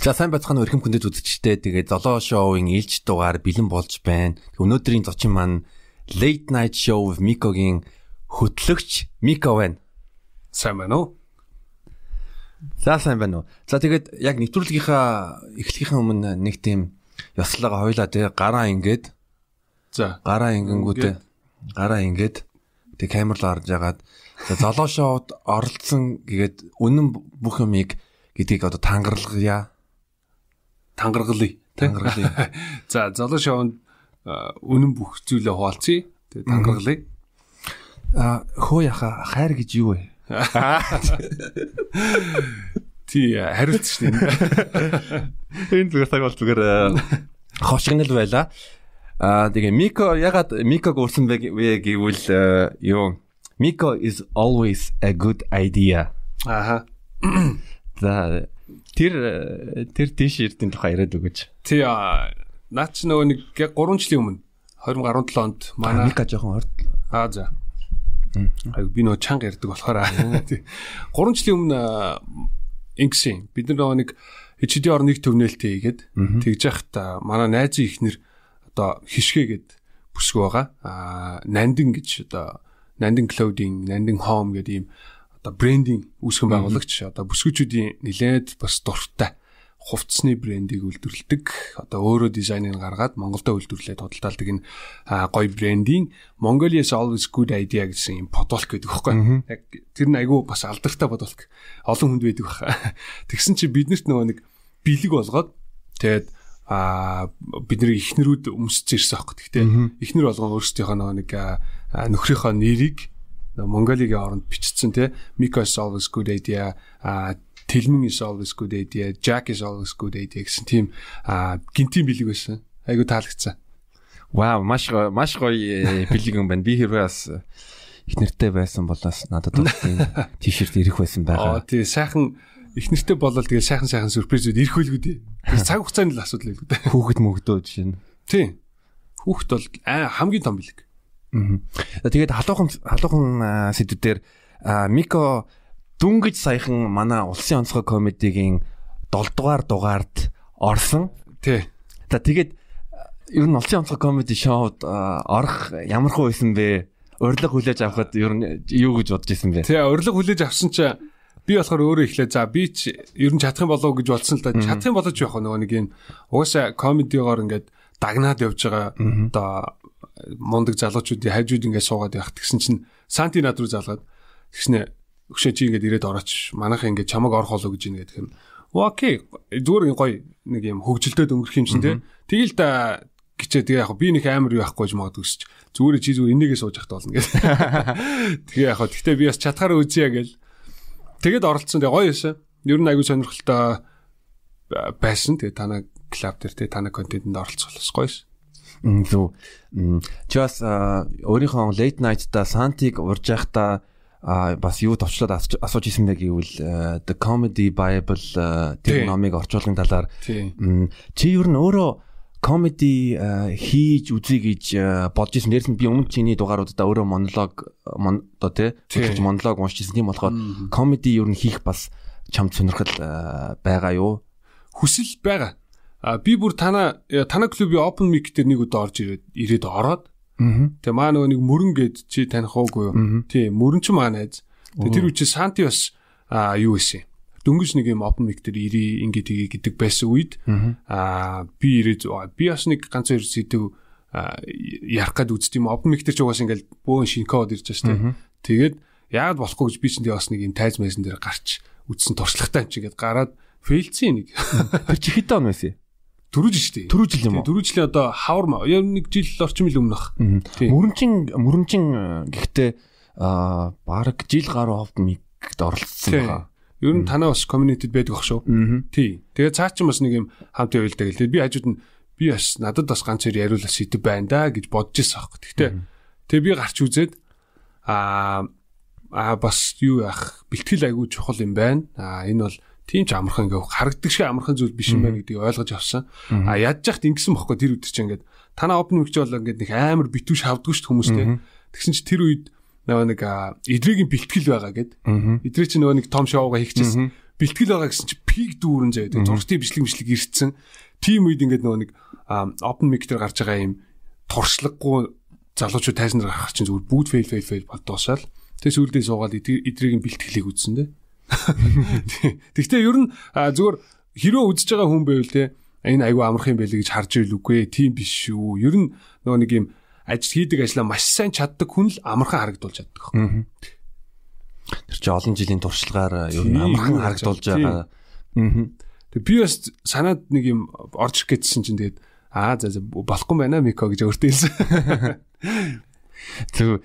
За сайн бацхан өрхөм хүндэт үзэгчтэй тэгээд золоо шоуын ээлж дугаар бэлэн болж байна. Өнөөдрийн зочин маань Late Night Show with Miko-гийн хөтлөгч Miko байна. Сайн байна уу? За сайн байна уу. За тэгээд яг нэвтрүүлгийнхаа эхлэхийн өмнө нэг тийм ёслого хойлоо тий гараа ингээд За. гараа ингэнгүүтээ гараа ингээд тэг камерлоо харж агаад за золоо шоуд оролцсон гэгээд үнэн бүх юмыг гэдгийг одоо тангарлагъя. Тангаргалъя. Тангаргалъя. За, золоо шоунд үнэн бүх зүйлээ хуваалцъя. Тэгээ тангаргалъя. А хөө яха хайр гэж юу вэ? Тий, хариулт шүү дээ. Энэ зүгээр цаг бол зүгээр хошигнол байла. Аа тэгээ Мико ягаад Миког урсан бэ вэ гэвэл э, юу Miko is always a good idea. Аха. За тэр э, тэр тийш эрдийн тухай яриад өгөөч. Тий, а, наад чи нөгөө нэг яг 3 жилийн өмнө 2017 онд манай Мика жоохон орд. Аа за. Би нөгөө чанга ярьдаг болохоор аа. Тий. 3 жилийн өмнө аа, ингэсэн. Бид нөгөө нэг HD орны төвнөлтөө хийгээд тэгж яхад аа, манай найзын ихнэр одоо хишгээгээд бүсгүй байгаа. Аа Нандин гэж одоо Нандин clothing, Нандин home гэдэг ийм одоо брендинг үүсгэн байгуулагч одоо бүсгүүчүүдийн нэлээд бас дуртай хувцсны брендийг үйлдвэрлэдэг. Одоо өөрөө дизайныг гаргаад Монголдо үйлдвэрлээд худалдаалдаг энэ гоё брендинг Mongolia's always good idea гэсэн юм бодолк гэдэг байхгүй. Яг тэр нь айгүй бас алдартай бодолк. Олон хүнд байдаг баха. Тэгсэн чи биднэрт нөгөө нэг бэлэг болгоод тэгээд а бидний ихнэрүүд өмсөж ирсэн аахгүй. Гэхдээ ихнэр болгон өөрсдийнхөө нөгөө нэг нөхрийнхөө нэрийг Монголигийн оронд бичсэн те Miko is always good idea а Тэлмэн is always good idea Jack is always good idea гэсэн тийм гинтийн бэлэг байсан. Айгу таалагдсан. Вау, маш маш гоё э, бэлэг юм байна. Би хэрвээ бас их нэртэй байсан бол бас надад бол тийм тийшерт ирэх байсан Аа байгаа. тий сайхан их нэртэй болол тэгээ сайхан сайхан сюрпризүүд ирэх үлгүү дээ. Тэр цаг хугацааны л асуудал л дээ. Хүүхэд мөгдөө жишээ нь. Тий. Хүүхд бол аа хамгийн том бэлэг. За, Тэгээд халуухан халуухан сэдвүүдээр а, Мико дүнгэж саяхан манай улсын онцгой комедигийн 7 дугаар дугаард орсон. Тий. За тэгээд а, ер нь улсын онцгой комеди шоуд а, орох ямар хөө байсан бэ? Урилга хүлээж авахд ер нь юу гэж бодож исэн бэ? Тий урилга хүлээж авсан чи би болохоор өөрөө ихлээ за би ч ер нь чадах юм болов уу гэж бодсон л да. Чадах юм болооч яах вэ нөгөө нэг юм угаасаа комедиогоор ингээд дагнаад явж байгаа одоо мундаг залуучуудын хажууд ингээд суугаад явах тэгсэн чинь санти над руу залгаад тэгснэ өгшөө чи ингээд ирээд орооч манайх ингээд чамаг орох болоо гэж ин гэдэг юм. Окей зүгээр гоё нэг юм хөгжилдөд өнгөрөх юм чинь тий. Тэгэл да гिचээ тэгээ яг би нэг амар юу яахгүй гэж магадгүй өсч зүгээр чи зүгээр энийгээ сууж явахт болно гэдэг. Тэгээ яг гэхдээ би бас чатгаар үзье гэл. Тэгэд оролцсон тэгээ гоё байсан. Ер нь аягүй сонирхолтой байсан. Тэгээ танаа клуб дээр тэгээ танаа контентэнд оролцох бас гоё ш. Мм, Зөв. Мм, Чи бас а, өөрийнхөө late night-та Сантиг урж байхдаа а бас юу товчлоод асууж исэн бэ гэвэл а, The Comedy Bible а, тэр номыг орчуулгын талаар чи ер нь өөрөө comedy а, хийж үзье гэж бодож исэн. Дээрс нь би өмнө чиний дугааруудаа өөрөө монолог Тий. хөтлөж монолог уншиж исэн тийм болохоор comedy ер нь хийх бас чамд сонирхол байгаа юу? Хүсэл байгаа. А би бүр танаа танаа клубын open mic дээр нэг удаа орж ирээд ирээд ороод. Тэгээ маа нөгөө нэг мөрөн гээд чи таних уугүй юу? Тийм, мөрөн ч маа найз. Тэгээ тэр үчи Санти бас аа юу гэсэн. Дөнгөж нэг юм open mic дээр ири ингээд тгий гэдэг байсан үед аа би ирээд би бас нэг ганц хоёр сэдв аа, ярих гад үзт юм open mic дээр ч угаas ингээд бөөн шинкод ирж байгаа шүү дээ. Тэгээд яагаад болохгүй гэж би ч тэгээ бас нэг юм тайз мэйсэн дээр гарч үдсэн туршлагатай юм чи ингээд гараад фейлцэн нэг Тэр чи хэд он байсан? Төрөж штий. Түрүү жил юм уу? Төрөж жилийн одоо хавар. Яг нэг жил орчим ил өмнөх. Мөрөнчин мөрөнчин гэхдээ аа баг жил гаруй ховд мигт оролцсон байгаа. Ер нь танаа бас community байдаг ах шүү. Тий. Тэгээ цаа чин бас нэг юм хамт явуулдаг л. Би хажууд нь би бас надад бас ганц хоёр яриулах сэдв байна да гэж бодож ирсэн аах. Гэхдээ тэгээ би гарч үзээд аа аа бас юу яах бэлтгэл айгүй чухал юм байна. Аа энэ бол тийм ч амархан ингээ харагдаг шиг амархан зүйл биш юм байна гэдгийг ойлгож авсан. А яхад ингэсэн бохоггүй тэр үед чинь ингээд танаа опен мэгч бол ингээд нэг амар битүү шавдггүй шүү хүмүүстэй. Тэгсэн чи тэр үед нөгөө нэг эдрийн бэлтгэл байгаа гэд. Эдрий чи нөгөө нэг том шоуга хийчихсэн. Бэлтгэл байгаа гэсэн чи пик дүүрэн заяа. Зургтын бичлэг бичлэг ирсэн. Тим үед ингээд нөгөө нэг опен мэг дээр гарч байгаа юм туршлагагүй залуучууд тайзан дээр гарах чинь зүгээр бүгд фейл фейл фейл болдоосаал. Тэгээс үлдээ суугаад эдрийн бэлтгэлийг үзсэн дээ. Тэгвэл ер нь зүгээр хэрөө үзэж байгаа хүн байвал те энэ айгүй амархан байлиг гэж харж ийл үгүй тийм биш шүү. Ер нь нөгөө нэг юм ажил хийдэг ажлаа маш сайн чаддаг хүн л амархан харагдуулж чаддаг. Тэр чи олон жилийн туршлагаар ер нь амархан харагдуулж байгаа. Тэг би бас санаад нэг юм орж ирэх гэсэн чинь тэгээд аа за за болохгүй байна Мико гэж өөртөө хэлсэн. Тэг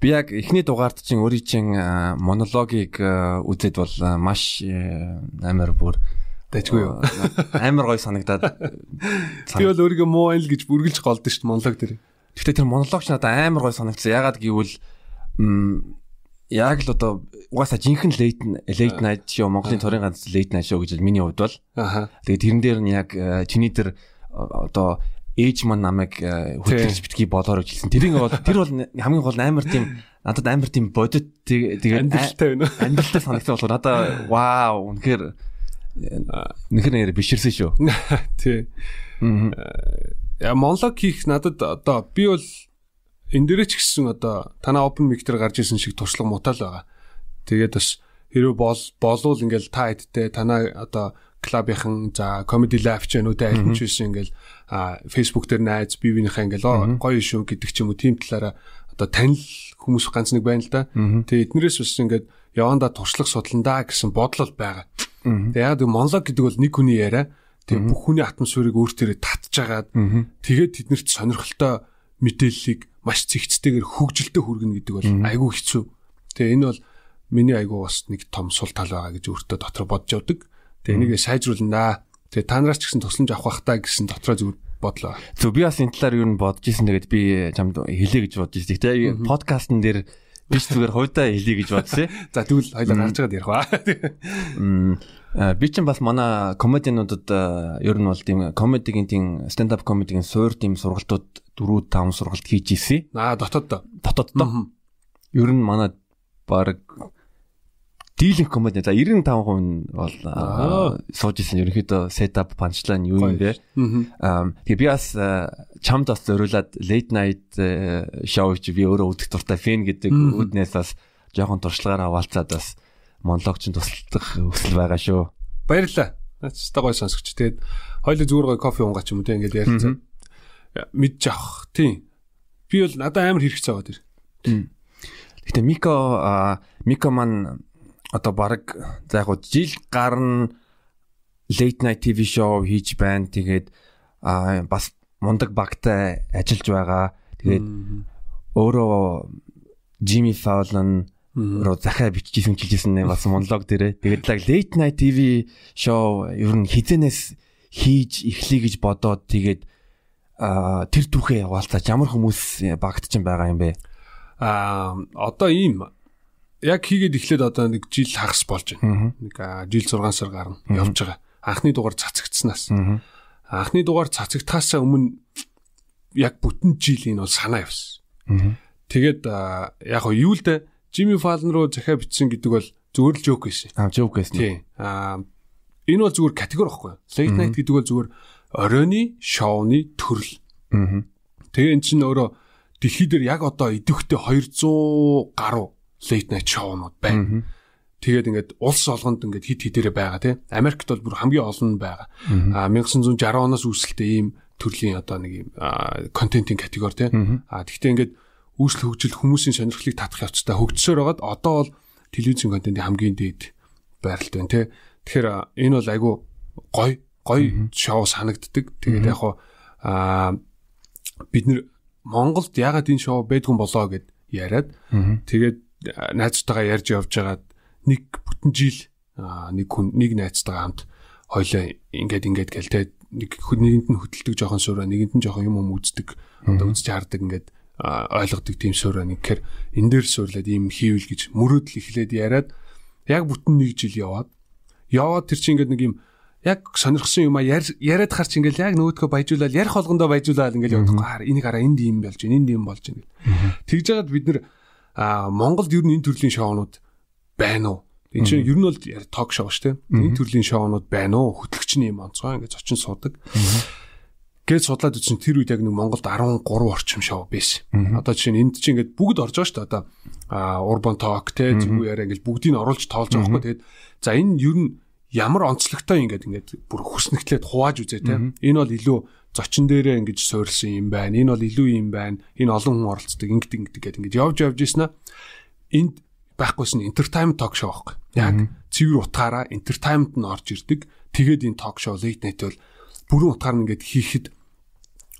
би яг эхний дугаард чинь өөрийн чинь монологийг үзээд бол маш амар бүр Дэжгүй юу. Амар гой санагдаад. Би бол өөрийгөө муу айл гэж бүргэлж голдсон шүү дээ монолог дээр. Гэхдээ тэр монолог ч надад амар гой санагдсан. Ягаад гэвэл яг л одоо угаасаа жинхэнэ late late night show Монголын төрийн ганц late night show гэж миний хувьд бол. Тэгээд тэрэн дээр нь яг чиний тэр одоо ээж маань намайг хөтлөж битгий болоор гэж хэлсэн. Тэрийг бол тэр бол хамгийн гол амар тийм надад амар тийм бодит тэгээд амьдралтай байна. Амьдралтай санагдсан болохоор надаа вау үнэхээр Үнэхээр нэр биширсэн шүү. Тий. Аа. Монлог хийх надад одоо би бол энэ дээрээ ч гэсэн одоо танаа open mic дээр гарч исэн шиг туршлага мутаал байгаа. Тэгээд бас хэрвээ бол болвол ингээл та хэдтэй танаа одоо клубийнхан за comedy live ч нүдэ аль ч байсан ингээл Facebook дээр найз бие биенийхээ ингээл гоё шүү гэдэг ч юм уу тийм талаараа одоо танил хүмүүс ганц нэг байна л да. Тэгээд эднэрээс бас ингээд яванда туршлага судландаа гэсэн бодлол байгаа. Тэгээ яг монолог гэдэг бол нэг хүний яриа. Тэгээ бүх хүний атмосферыг өөртөө татж агаад тэгээд тэднэрт сонирхолтой мэдээллийг маш цэгцтэйгээр хөгжилтэй хүргэнэ гэдэг бол айгүй хэцүү. Тэгээ энэ бол миний айгүй бас нэг том сул тал байгаа гэж өөртөө дотор бодож явдаг. Тэгээ энийг сайжруулнаа. Тэгээ та нараас ч гэсэн тусламж авах та гэсэн дотроо зүгээр бодлоо. Зөв би бас энэ талаар юу н бодож исэн тэгээд би чамд хэлээ гэж бодож исэн. Тэгээ подкастн дээр биш зүгээр хувьдаа хэлье гэж бодсон. За тэгвэл хоёлаа гарч байгаад ярих ба. Би ч бас манай комедиануудад ер нь бол тийм комедигийн тийм stand up комедигийн суур тийм сургалтууд 4 5 сургалт хийж ирсэн. Аа дотоод дотоод. Ер нь манай баг дийлэнх комеди за 95% нь бол сууж исэн ерөнхийдөө setup punchline юу юм бэ? Тэгээ би бас чамд бас зориулаад late night show чи би өөрөө үзэх дуртай фэн гэдэг үднээс бас жоохон туршлагаараа хаваалцаад бас монологч тусалдах өсөл байгаа шүү. Баярлалаа. Нацтай гой сонсогч. Тэгээд хоёул зүгээр гой кофе уугач юм те ингээд ярилцсан. Мэдж авах. Тийм. Би бол надад амар хэрэгцээ байгаа тэр. Гэтэ Мико Мико маань одоо баг за яг жил гарна late night TV show хийж байна. Тэгээд а бас мундаг багтай ажиллаж байгаа. Тэгээд өөрөө Jimmy Fallon руу захаа биччихсэн чилжсэн бас монолог дээрээ. Тэгээд л late night TV show ер нь хизэнээс хийж эхлэе гэж бодоод тэгээд а тэр түүхээ яваалцаач ямар хүмүүс багт ч байгаа юм бэ? А одоо ийм яг хийгээд эхлээд одоо нэг жил хагас болж байна. Нэг жил 6 сар гарна явж байгаа. Анхны дугаар цацагдсанаас. Анхны дугаар цацагдахаас өмнө яг бүтэн жил энэ бол санаа явсан. Тэгээд яг нь юу л дээ Jimmy Fallon руу захиа бичсэн гэдэг бол зүгээр л joke байсан. Аа joke байсан. Тийм. Аа энэ бол зүгээр категори байхгүй. Late night гэдэг бол зүгээр оройны шоуны төрөл. Аа. Тэгээ эн чинь өөрөө дэлхий дээр яг одоо идэвхтэй 200 гаруй late night шоунууд байна. Тэгээд ингээд улс олгонд ингээд хит хитээрээ байгаа тийм. Америкт бол бүр хамгийн олон байгаа. Аа 1960 оноос үүсэлтэй ийм төрлийн одоо нэг ийм контентын категори тийм. Аа тэгвэл ингээд үүсэл хөгжил хүмүүсийн сонирхлыг татах явцтай хөгжсөөр байгаад одоо бол телевизийн контентын хамгийн дээд байралт байна тийм. Тэгэхээр энэ бол айгүй гой гой шоу санагддаг. Тэгээд яг аа бид нэр Монголд ягаад энэ шоу байдгүй болоо гэд яриад тэгээд найзтайгаа ярьж явж байгаад нэг бүтэн жил нэг хүн нэг найзтайгаа хамт хоёлаа ингээд ингээд гэлтэй нэг нэгэнд нь хөдөлдөг жоохон суураа нэгэнд нь жоохон юм юм үздэг одоо үзэж хардаг ингээд ойлгодог тийм суураа нэг гэхээр энэ дээр суурлаад ийм хийвэл гэж мөрөөдөл эхлээд яриад яг бүтэн нэг жил яваад яваад тэр чинь ингээд нэг юм яг сонирхсон юм а яриад харч ингээл яг нөгөөдхөө баяжуулаад ярих болгондоо баяжуулаад ингээл явдаг. Хаар энийг хараа энд юм болж байна, энд юм болж байна. Тэгж жагаад бид нэр Монголд ер нь энэ төрлийн шоунууд байна уу? Энэ чинь ер нь бол ток шоу шүү дээ. Энэ төрлийн шоунууд байна уу? Хөтлөгчний юм онцгой ингээд зочин суудаг. Гээд судлаад үзсэн тэр үед яг нэг Монголд 13 орчим шоу байсан. Одоо жишээ нь энд чинь ингээд бүгд орж байгаа шүү дээ. Одоо Urban Talk те зүгүү яриа ингээд бүгдийг нь оруулж тоолж байгаа байхгүй. Тэгээд за энэ ер нь ямар онцлогтой ингээд ингээд бүр хүснэгтлээд хувааж үзээ те. Энэ бол илүү зочин дээрээ ингэж суурилсан юм байна. Энэ бол илүү юм байна. Энэ олон хүн оролцдог ингээд ингээд гэдэг ингээд явж явж ийсэн аа. Энд байхгүйсэн entertainment talk show байхгүй. Яг цэвэр утгаараа entertainment нь орж ирдэг. Тэгээд энэ talk show late night бол бүрэн утгаар нь ингээд хийхэд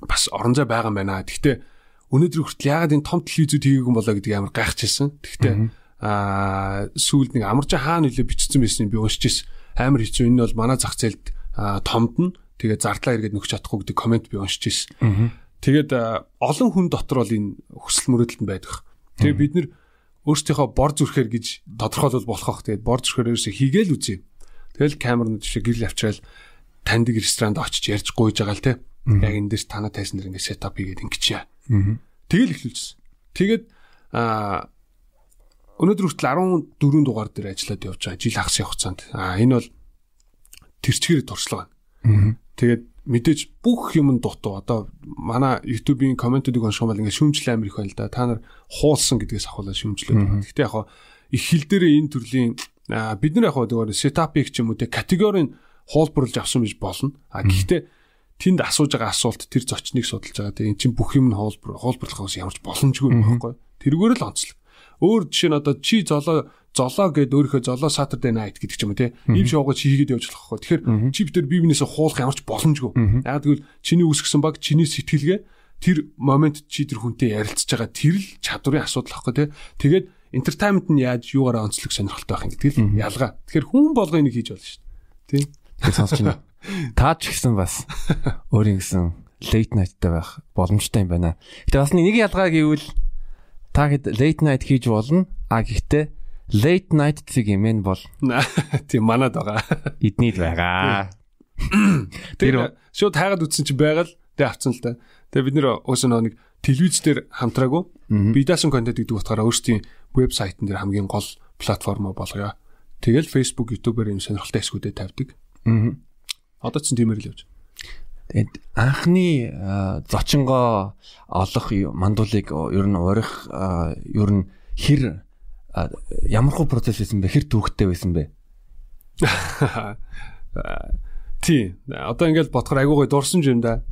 бас орон зай байгаа юм байна. Гэхдээ өнөөдөр хүртэл ягаад энэ том телевизүүд хийгээгүй болоо гэдэг амар гайхажсэн. Гэхдээ аа сүүлд нэг амарч хаана нөлөө бичсэн байсан би уншиж ирсэн амар хэцүү энэ бол манай зах зээлд томд нь тэгээ зардлаа эргээд нөхч чадахгүй гэдэг комент би уншиж ирсэн. Тэгээд олон хүн дотор бол энэ хүсэл мөрөөдөлд байдаг. Тэгээ бид нэр өөрсдийнхөө бор зүрхээр гэж тодорхойлол болох бах. Тэгээд бор зүрхээр ерөөсө хийгээл үзье. Тэгэл камерны төвшө гэрэл авчраал таньдаг ресторанд очиж ярьж гуйж байгаа л те. Яг энэ дэс танаа тайсан дэр ингэ сетап хийгээд ингэчээ. Тэгэл эхлүүлжсэн. Тэгээд аа өнөөдөр хүртэл 14 дугаар дээр ажиллаад явж байгаа. Жил хагас хугацаанд. А энэ бол тэрчгээр туршлага байна. Тэгээд мэдээж бүх юм дутуу. Одоо манай YouTube-ийн комментуудыг уншмал ингээд шүүмжлэл амир их байна л да. Та нар хуулсан гэдгээс ахуулаад шүүмжлээд. Гэхдээ яг их хил дээр энэ төрлийн бид нар яг зүгээр сетапыг ч юм уу те категорийн хуулбарлаж авсан биш болно. А гэхдээ тэнд асууж байгаа асуулт тэр зочныг судалж байгаа. Тэгээ эн чинь бүх юм нь хуулбар хуулбарлахаас ямарч боломжгүй юм байхгүй. Тэргээр л онцлог. Өөр жишээ нь одоо чи золоо золоо гэд өөрийнхөө золоо Saturday night гэдэг ч юм уу те. Ийм шоугаа чи хийгээд явж болох хөө. Тэгэхээр чи битэр бие биенээсээ хуулах ямарч боломжгүй. Яг тэгвэл чиний үүсгэсэн баг чиний сэтгэлгээ тэр момент чи тэр хүнтэй ярилцж байгаа тэр л чадварын асуудал ахгүй те. Тэгээд entertainment нь яаж юугаараа онцлог сонирхолтой байх юм гэдэг л ялгаа. Тэгэхээр хүн болго энийг хийж болно шүү дээ. Тий. Тэгэхээр сонсч байна. Та ч гэсэн бас өөрийн гэсэн late night-тай байх боломжтой юм байна. Гэтэ бас нэг ялгаа гэвэл Та хэд late night хийж болно. А гэхдээ late night цэг юм бол тийм манад байгаа. Эднийд байгаа. Тэр шууд хайгаад үтсэн чи байгаал тэг авцсан л та. Тэгээ бид нэр уус нэг телевиз дээр хамтраагүй. Би даасан контент гэдэг утгаараа өөрсдийн вебсайтн дээр хамгийн гол платформ болгоё. Тэгэл Facebook, YouTube-ээр юм сонирхолтой эсгүүдэд тавьдаг. Аа. Одоо ч тиймэр л явж. Тэгээд анхны зочингоо олох мандуулыг ер нь урих ер нь хэр ямархуу процесс байсан бэ? Хэр төвхтэй байсан бэ? Тий. Одоо ингээд бодохоор айгүй гой дурсан юм да.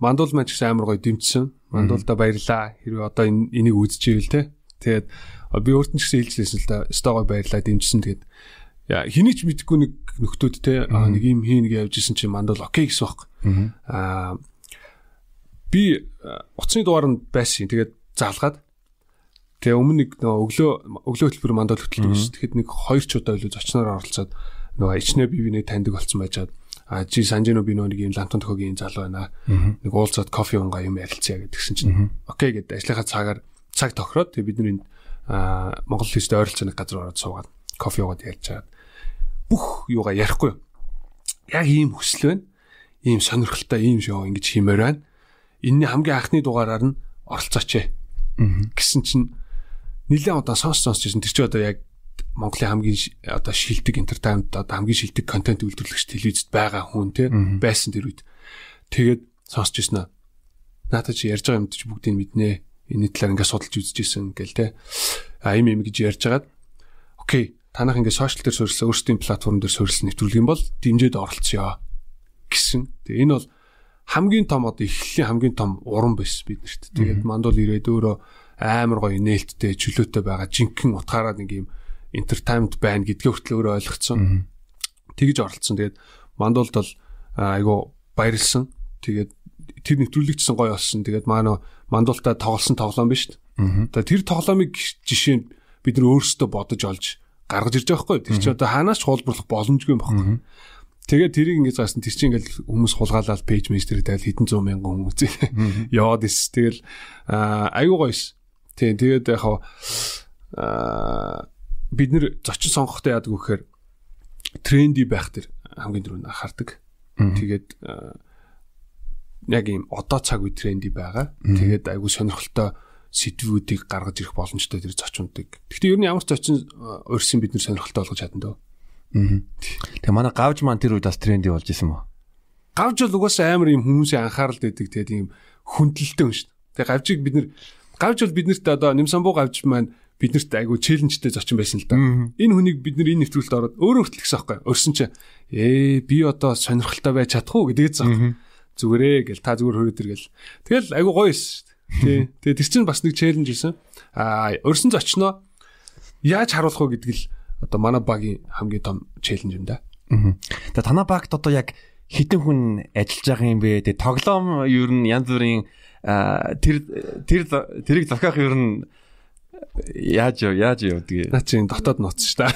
Мандуул маань ч гэсэн амар гой дэмжсэн. Мандуулда баярлаа. Хэрвээ одоо энийг үзчихвэл те. Тэгээд би өөрт нь ч гэсэн хэлжлээсэн л да. Стогой баярлаа дэмжсэн. Тэгээд яа хэний ч мэдгүй нэг нөхдүүд те нэг юм хийн гэж явжсэн чинь мандал окей гэсэн баг. Аа би утасны дугаар нь байсан. Тэгээд залгаад тэгээ өмнө нэг нөгөө өглөө өглөө хөтөлбөр мандал хөтөлдөг шүү. Тэгэхэд нэг хоёр ч удаа илүү зочноор оролцоод нөгөө ичнээ бие бинээ таньдаг болсон байжгаад а чи санжино би нөгөө нэг юм лантон төхөгийн залуу байна. Нэг уулзаад кофе унгаа юм ярилцъя гэдгсэн чинь окей гэдэг ажлынхаа цагаар цаг тохироод тэгээ бид энэ Монгол хэлтэй ойролцооны газар ороод суугаад кофе уугаад ярьж чаад бүх юугаа ярихгүй. Яг ийм хүсэл байна. Ийм сонирхолтой ийм шоу ингэж хиймээр байна. Энийний хамгийн анхны дугаараар нь оролцооч гэсэн чинь нэлээд удаа сонс сонсч байсан. Тэр чинь одоо яг Монголын хамгийн одоо шилдэг entertainment одоо хамгийн шилдэг контент үйлдвэрлэгч телевизэд байгаа хүн те байсан тэр үед. Тэгээд сонсч ирсэн аа. Наата чи ярьж байгаа юмд чи бүгдийг мэднэ. Энэ талаар ингээд судалж үзэж ирсэн гэл те. А им им гэж ярьж хагаад окей танах ингээд сошиал дээр суурилсан өөрсдийн платформ дээр суурилсан нэвтрүүлэг юм бол дэмжиж оролцъё гэсэн. Тэгээ энэ бол хамгийн том одоо эхлэлийн хамгийн том уран байсан биднэрт. Тэгээд мандуул ирээд өөрөө амар гоё нээлттэй чөлөөтэй байгаа жинхэнэ утгаараа нэг юм entertainment байна гэдгээ хүртэл өөрөө ойлгоцсон. Тэгж оролцсон. Тэгээд мандуулд бол айгу баярлсан. Тэгээд тэр нэвтрүүлэгчсэн гоё болсон. Тэгээд маань мандуултаа тоглосон тоглоом биш үү? Тэр тоглоомыг жишээ бид нар өөрсдөө бодож олж гаргаж ирж байгаа хгүй. Тэр чинь одоо хаанаас ч хуулбарлах боломжгүй юм багхгүй. Тэгээд тэрийг ингэж заасан тэр чинь ингээл хүмүүс хулгаалаад пэйж дээр тавил хэдэн зуун мянган хүмүүс яваад ис. Тэгэл айгуу гоёс. Тийм тэгээд яг аа бид нэр зочин сонгохдоо яадаг вэхээр тренди байх тэр хамгийн дөрөв нь анхаардаг. Тэгээд яг ийм одоо цаг үе тренди байгаа. Тэгээд айгүй сонирхолтой сэдвүүдийг гаргаж ирэх боломжтой тэр зочнуудыг. Гэхдээ ер нь ямар ч зочин урьсан бид нэр сонирхолтой болгож чадна дөө. Аа. Тэгээ манай гавж маань тэр үед бас тренди болж исэн мө. Гавж бол угаасаа амар юм хүмүүсийн анхаарал дэдэг тэгээд ийм хүндлэлтэй юм шүү. Тэгээ гавжийг бид нэр гавж бол биднэрт одоо Нимсамбуу гавж маань биднэрт айгүй челленжтэй зочин байсан л да. Энэ хүнийг бид нэр энэ нэвтрүүлэлд ороод өөрөө хүртэл гисэн аахгүй. Өрсөн чи ээ би одоо сонирхолтой байж чадах уу гэдгийг заа. Зүгээрээ гэл та зүгээр хөрөөд иргээл. Тэгэл айгүй гоё дээ. Тий. Тэгээ тэр чинь бас нэг челленж байсан. Аа өрсөн зочноо яаж харуулах вэ гэдэг л одоо манай багийн хамгийн том челленж юм да. Тэгээ танаа багт одоо яг хитэн хүн ажиллаж байгаа юм бэ? Тэгээ тоглоом ер нь янз бүрийн тэр тэр тэрийг зохиох ер нь яаж яаж явдаг. Наа чи дотоод ноц ш та.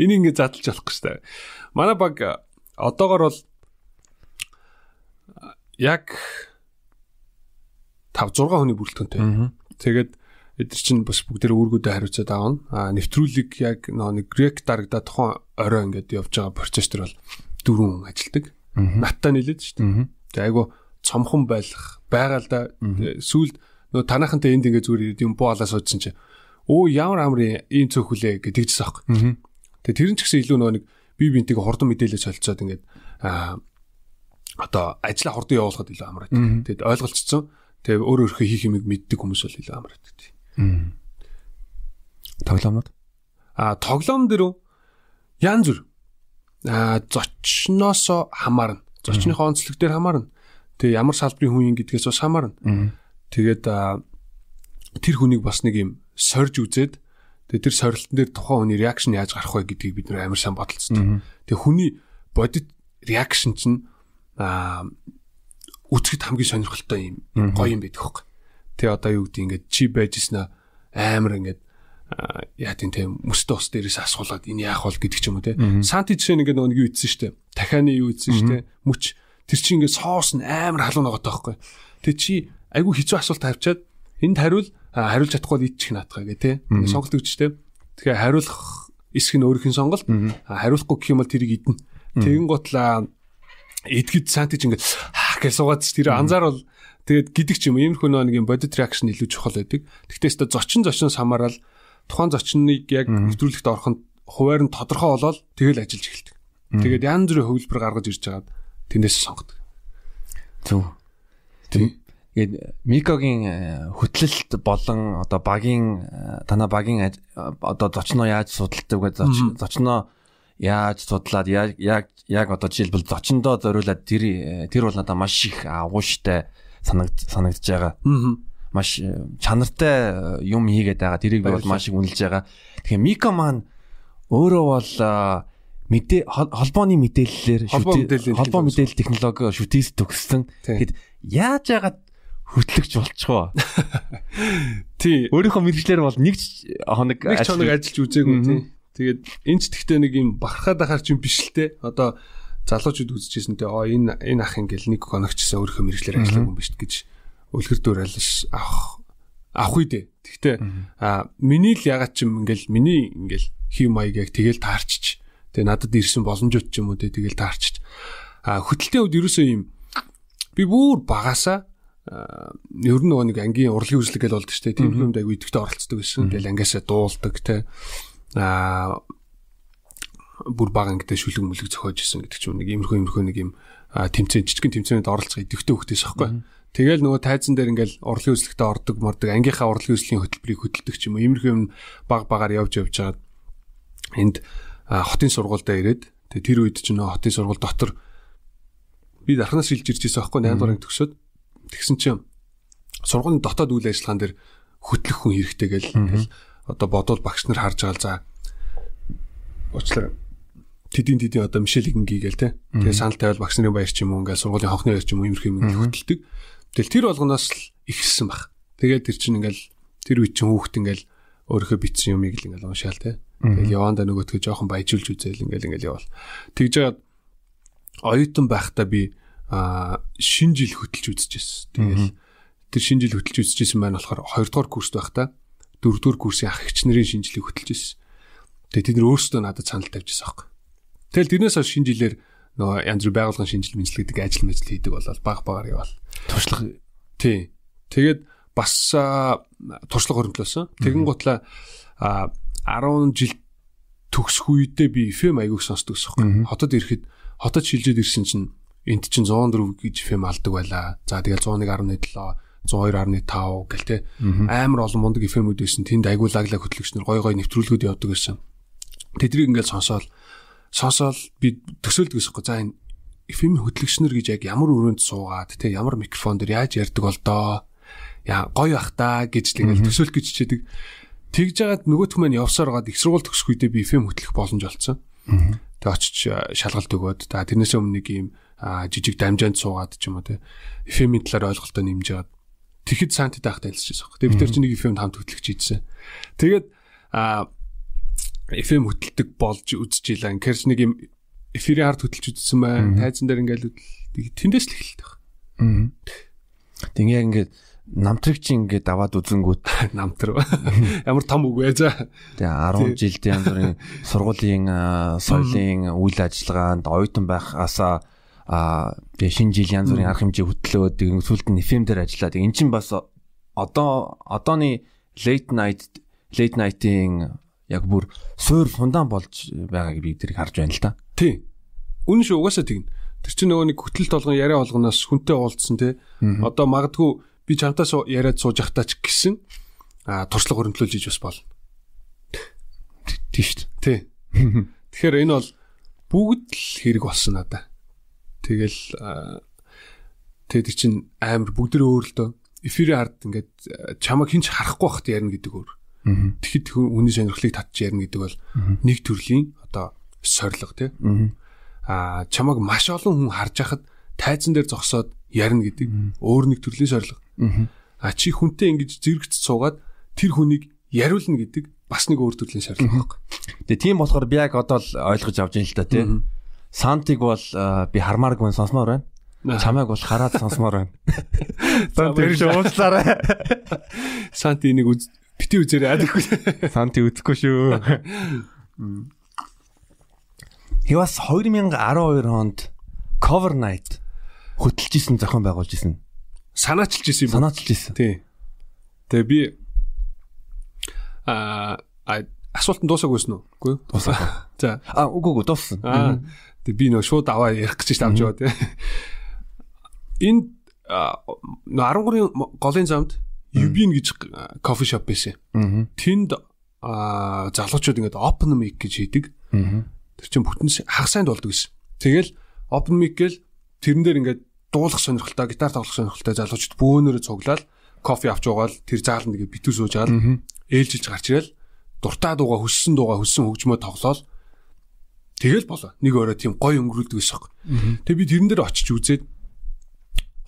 Энийг ингэ задлж болохгүй ш та. Манай баг одоогор бол яг 5 6 хүний бүрэлдэхүүнтэй. Тэгээд эдгээр чинь бас бүгдээр үүргүүдэд хариуцаад аавна. А нэвтрүүлэг яг нэг грек дарагдаад тухайн орой ингээд явж байгаа процесс төр бол дөрвөн хүн ажилдаг. Наттай нийлээд шүү дээ. Тэгээ айгу цомхон байх байгаа л да. Сүүлд нөө танахантай энд ингээд зүгээр юм боо алаа суудсан чинь өө ямар амрын ийм цөөх хүлээ гэдэгчсэн аахгүй. Тэгээ тэр нь ч гэсэн илүү нөгөө нэг бие биентэйг хурдан мэдээлэл солилцоод ингээд аа одоо ажлаа хурдан явуулахад илүү амраад. Тэгэд ойлголцсон. Тэгээ өөр өөрхөө хийх юмыг мэддэг хүмүүс бол илүү амраад. Тоглоомнууд. А тоглоом дөрөв янз бүр. А зочноосоо хамаарна. Зочныхоо онцлог дээр хамаарна. Тэгээ ямар салбарын хүн юм гэдгээс бас хамаарна. Тэгээд тэр хүнийг бас нэг юм сорж үзээд тэгээ тэр сорилтон дээр тухайн хүний реакшн яаж гарах вэ гэдгийг бид нэр амар сайн бодолцсон. Тэгээ хүний бодит реакшн чинь а үцгэд хамгийн сонирхолтой юм гоё юм байдаг хөөе. Тэгээ одоо юу гэдэг ингээд чи байжснаа амар ингээд яа тийм тийм мөстө ус дээрээс асуулаад энэ яах вэ гэдэг ч юм уу те. Санти жишээ нөгөө нэг юу ийдсэн штэ. Дахианы юу ийдсэн штэ. Мүч тэр чи ингээд соос нь амар халуун байгаа таахгүй. Тэг чи айгүй хэцүү асуулт тавьчаад энд хариул хариулж чадахгүй л иччих наатгаа гэ те. Сонголт өгч те. Тэгэхээр хариулах эсэх нь өөрийнх нь сонголт. Хариулахгүй гэх юм бол тэрийг идэнэ. Тэгэн готлаа эдгэд санти ч ингээд гэж суугаад тэр анзаар бол тэгээд гидик ч юм иймэрхүү нэг юм бодит реакшн илүү чухал байдаг. Тэгтээс та зочин зочноос хамаарал тухайн зочныг яг нэвтрүүлэгт ороход хуваар нь тодорхой болоод тэгэл ажиллаж эхэлдэг. Тэгээд янз бүрийн хөвлбөр гаргаж ирж хагаад тэрнээс сонгодог. Зөв. Тэгээд Микогийн э, хөтлөлт болон одоо багийн э, танаа багийн одоо зочноо яаж судалдаг вэ? Зочноо яаж судлаад яг яг яг одоо жишээлбэл зочиндоо зориулаад тэр э, тэр бол надад маш их агууштай санагд санагдж байгаа. Аа маш э, чанартай э, юм хийгээд байгаа. Тэрийг би бол маш их үнэлж байгаа. Тэгэхээр Мика маань өөрөө бол мэдээ холбооны мэдээллээр холбоо мэдээлэл технологи шүтээс төгссөн. Тэгэхэд яаж яагаад хөтлөгч болчихоо. Тий. Өөрийнхөө мэрэгчлэр бол нэг хоног нэг хоног ажиллаж үзээгүй тий. Тэгээд энэ ч тэгтээ нэг юм бахархаад ахаар ч юм биш л те. Одоо залуучууд үзчихсэн те. Оо энэ энэ ах ингээл нэг хоногчсан өөрийнхөө мэрэгчлэр ажиллах юм биш гэж үлгэр дуураалж авах авах үедээ. Тэгтээ а миний л ягаад ч юм ингээл миний ингээл хим маяг яг тэгэл таарчиж тэгээ надад ирсэн боломжууд ч юм уу тэгээ тэгэл таарчиж а хөтөлтийн үед ерөөсөө юм би бүр багасаа ер нь нэг ангийн урлагийн үзлэг гэж болдог шүү дээ. Тийм юмд аягүй идэвхтэй оролцдог гэсэн. Тэгэл ангиасаа дуулдаг те. А бүр баг ангитай шүлэг мүлэг зохиож исэн гэдэг чинь нэг иймэрхүү иймэрхүү нэг юм тэмцээн жижигэн тэмцээнд оролцох идэвхтэй хөхтэйс аахгүй. Тэгэл нөгөө тайзан дээр ингээл урлагийн үзлэгтээ ордог мордог ангийнхаа урлагийн үзлийн хөтөлбөрийг хөдөлдөг ч юм уу. Иймэрхүү юм баг багаар явж явж байгаа. Энд хотын сургуультай ирээд тэгээ тэр үед ч нөө хотын сургууль дотор би дархнаас шилж ирж байсан аахгүй 8 дугаар төгсөөд тэгсэн чинь сургуулийн дотоод үйл ажиллагаан дээр хөтлөх хүн хэрэгтэй гэл одоо бодвол багш нар харж байгаа л за уучлаарай тэдийн тэдийн одоо мишелийг ингээгээл те тэгээ санал тавиал багш нарын баяр ч юм уу ингээл сургуулийн хонхны баяр ч юм уу иймэрхүү юм хөтэлдэг Тэгэл тэр болгоноос л ихссэн баг. Тэгээд тэр чинь ингээл тэр үе чинь хүүхд ингээл өөрийнхөө битсэн юмыг л ингээл уншаал те. Тэгэл явандаа нөгөөдгөө жоохон баяжуулж үзээл ингээл ингээл явал. Тэгж жаад оюутан байхдаа би а шинэ жил хөтөлж үзчихсэн. Тэгэл тэр шинэ жил хөтөлж үзчихсэн маань болохоор 2 дугаар курст байхдаа 4 дугаар курсын ах шинэ жилийг хөтөлж ирсэн. Тэгээ тэд нар өөрсдөө надад санал тавьжсэн аахгүй. Тэгэл тэрнээс хойш шинэ жилээр нөгөө янз бүр байгуулгын шинжил мэдлэг гэдэг ажил мэжил хийдэг болол баг багаар явал. Туршлага Тий. Тэгээд бас туршлага хөрөнгөлөөсөн. Тэгэн гутлаа 10 жил төгсөх үедээ би FM аягүйг сонсдог гэсэн. Хотод ирэхэд хотод шилжээд ирсэн чинь энд чинь 104 гэж FM алдаг байлаа. За тэгэл 101.7 102.5 гэл те амар олон мундаг FM-үүд байсан. Тэнд айгүй лаглаг хөтлөгчнөр гой гой нэвтрүүлгүүд явдаг байсан. Тэдрийг ингээл сонсоол сонсоол би төсөөлдөг гэсэн. За энэ FM хөтлөгчнөр гэж яг ямар өрөөнд суугаад те ямар микрофон дээр яаж ярьдаг бол доо. Яа гоё бах та гэж л ингээл төсөөлөх гэж чичээдэг. Тэгж жагаад нөгөөх маань явсаар гаад их сургууль төгсөх үедээ би FM хөтлөх боломж олцсон. Тэгээ очиж шалгалт өгөөд та тэрнээс өмнө нэг юм жижиг дамжаанд суугаад ч юм уу те FM-ийн талаар ойлголтоо нэмж яагаад тэгэхэд сантид байхад танилцчихсан. Тэгээ бид нар чинь нэг FM-д хамт хөтлөгч хийжсэн. Тэгээд а FM хөтэлдэг болж үзчихлээ. Инкерч нэг юм эфирийн ард хөтэлж үзсэн байна. Тайзан дээр ингээл тэндээс л эхэлдэг. Аа. Тэгээ яг ингээд намтрыг чи ингээд аваад үзэнгүүт намтар ямар том үг вэ за тэгээ 10 жилд янз бүрийн сургуулийн соёлын үйл ажиллагаанд оюутан байхаасаа а тэгээ шинэ жил янз бүрийн арга хэмжээ хөтлөөд тэгээ сүлд нь FM дээр ажиллаад эн чинь бас одоо одооны late night late night-ийн яг бүр суур фундан болж байгааг би тэрийг харж байна л да. Тий. Үнэн шүү угаасаа тэгнэ. Тэр чинь нөгөө нэг хөтөл толгон яриа болгоноос хүнтэй уулзсан те. Одоо магадгүй би чамтаас яриад сууж явахтаа ч гэсэн а туршлага хөрөмтлүүлж иж бас болно. Тийш үү? Тий. Тэгэхээр энэ бол бүгд л хэрэг болсон надаа. Тэгэл тэгээд чинь амар бүгд л өөрлөдөө эфирийн ард ингээд чамаг хинч харахгүй байхад ярина гэдэг өөр. Тэгэхэд хүний сонирхлыг татж ярина гэдэг бол нэг төрлийн одоо сорилго тий. Аа чамаг маш олон хүн харж байхад тайзан дээр зогсоод ярина гэдэг өөр нэг төрлийн сорилго. А чи хүнтэй ингэж зэрэгт суугаад тэр хүнийг яриулна гэдэг бас нэг өөр төрлийн шаардлага байхгүй. Тэгээ тийм болохоор би яг одоо л ойлгож авч байна л да тий. Сантиг бол би хармааргүй сонсомоор байна. Чамайг бол хараад сонсомоор байна. Сант тэр шууслаарай. Санти нэг үз бити үзээрэй адаггүй. Санти үзэхгүй шүү. Хивас 2012 онд Cover Night хөтлж исэн зохион байгуулж исэн. Санаачилж исэн юм. Санаачилж исэн. Тий. Тэгээ би аа асуултанд дуусаагүйсэн үү? Үгүй. Дуусаа. За. А үгүй үгүй дууссан. Аа. Тэгээ би нөө шууд аваа ярих гэж тавьж байгаа тий. Энд 13-ын голын замд Юбин гэж кофе шоп байсан. Тэнд залуучууд ингээд open mic гэж хийдэг. Тэр чинь бүтэн хагас санд болдог гэсэн. Тэгэл open mic гэл тэрэн дээр ингээд дуулах сонирхолтой, гитар тоглох сонирхолтой залуучууд бөөнөрөө цуглаад кофе авч уугаал тэр зааланд ингээд битүү сууж аал ээлжилж гарч ирэл дуртай дууга хөссөн дууга хөссөн хөгжмөө тоглоол тэгэл болоо. Нэг өөрөө тийм гой өнгөрүүлдэг гэсэн юм. Тэг би тэрэн дээр очиж үзээд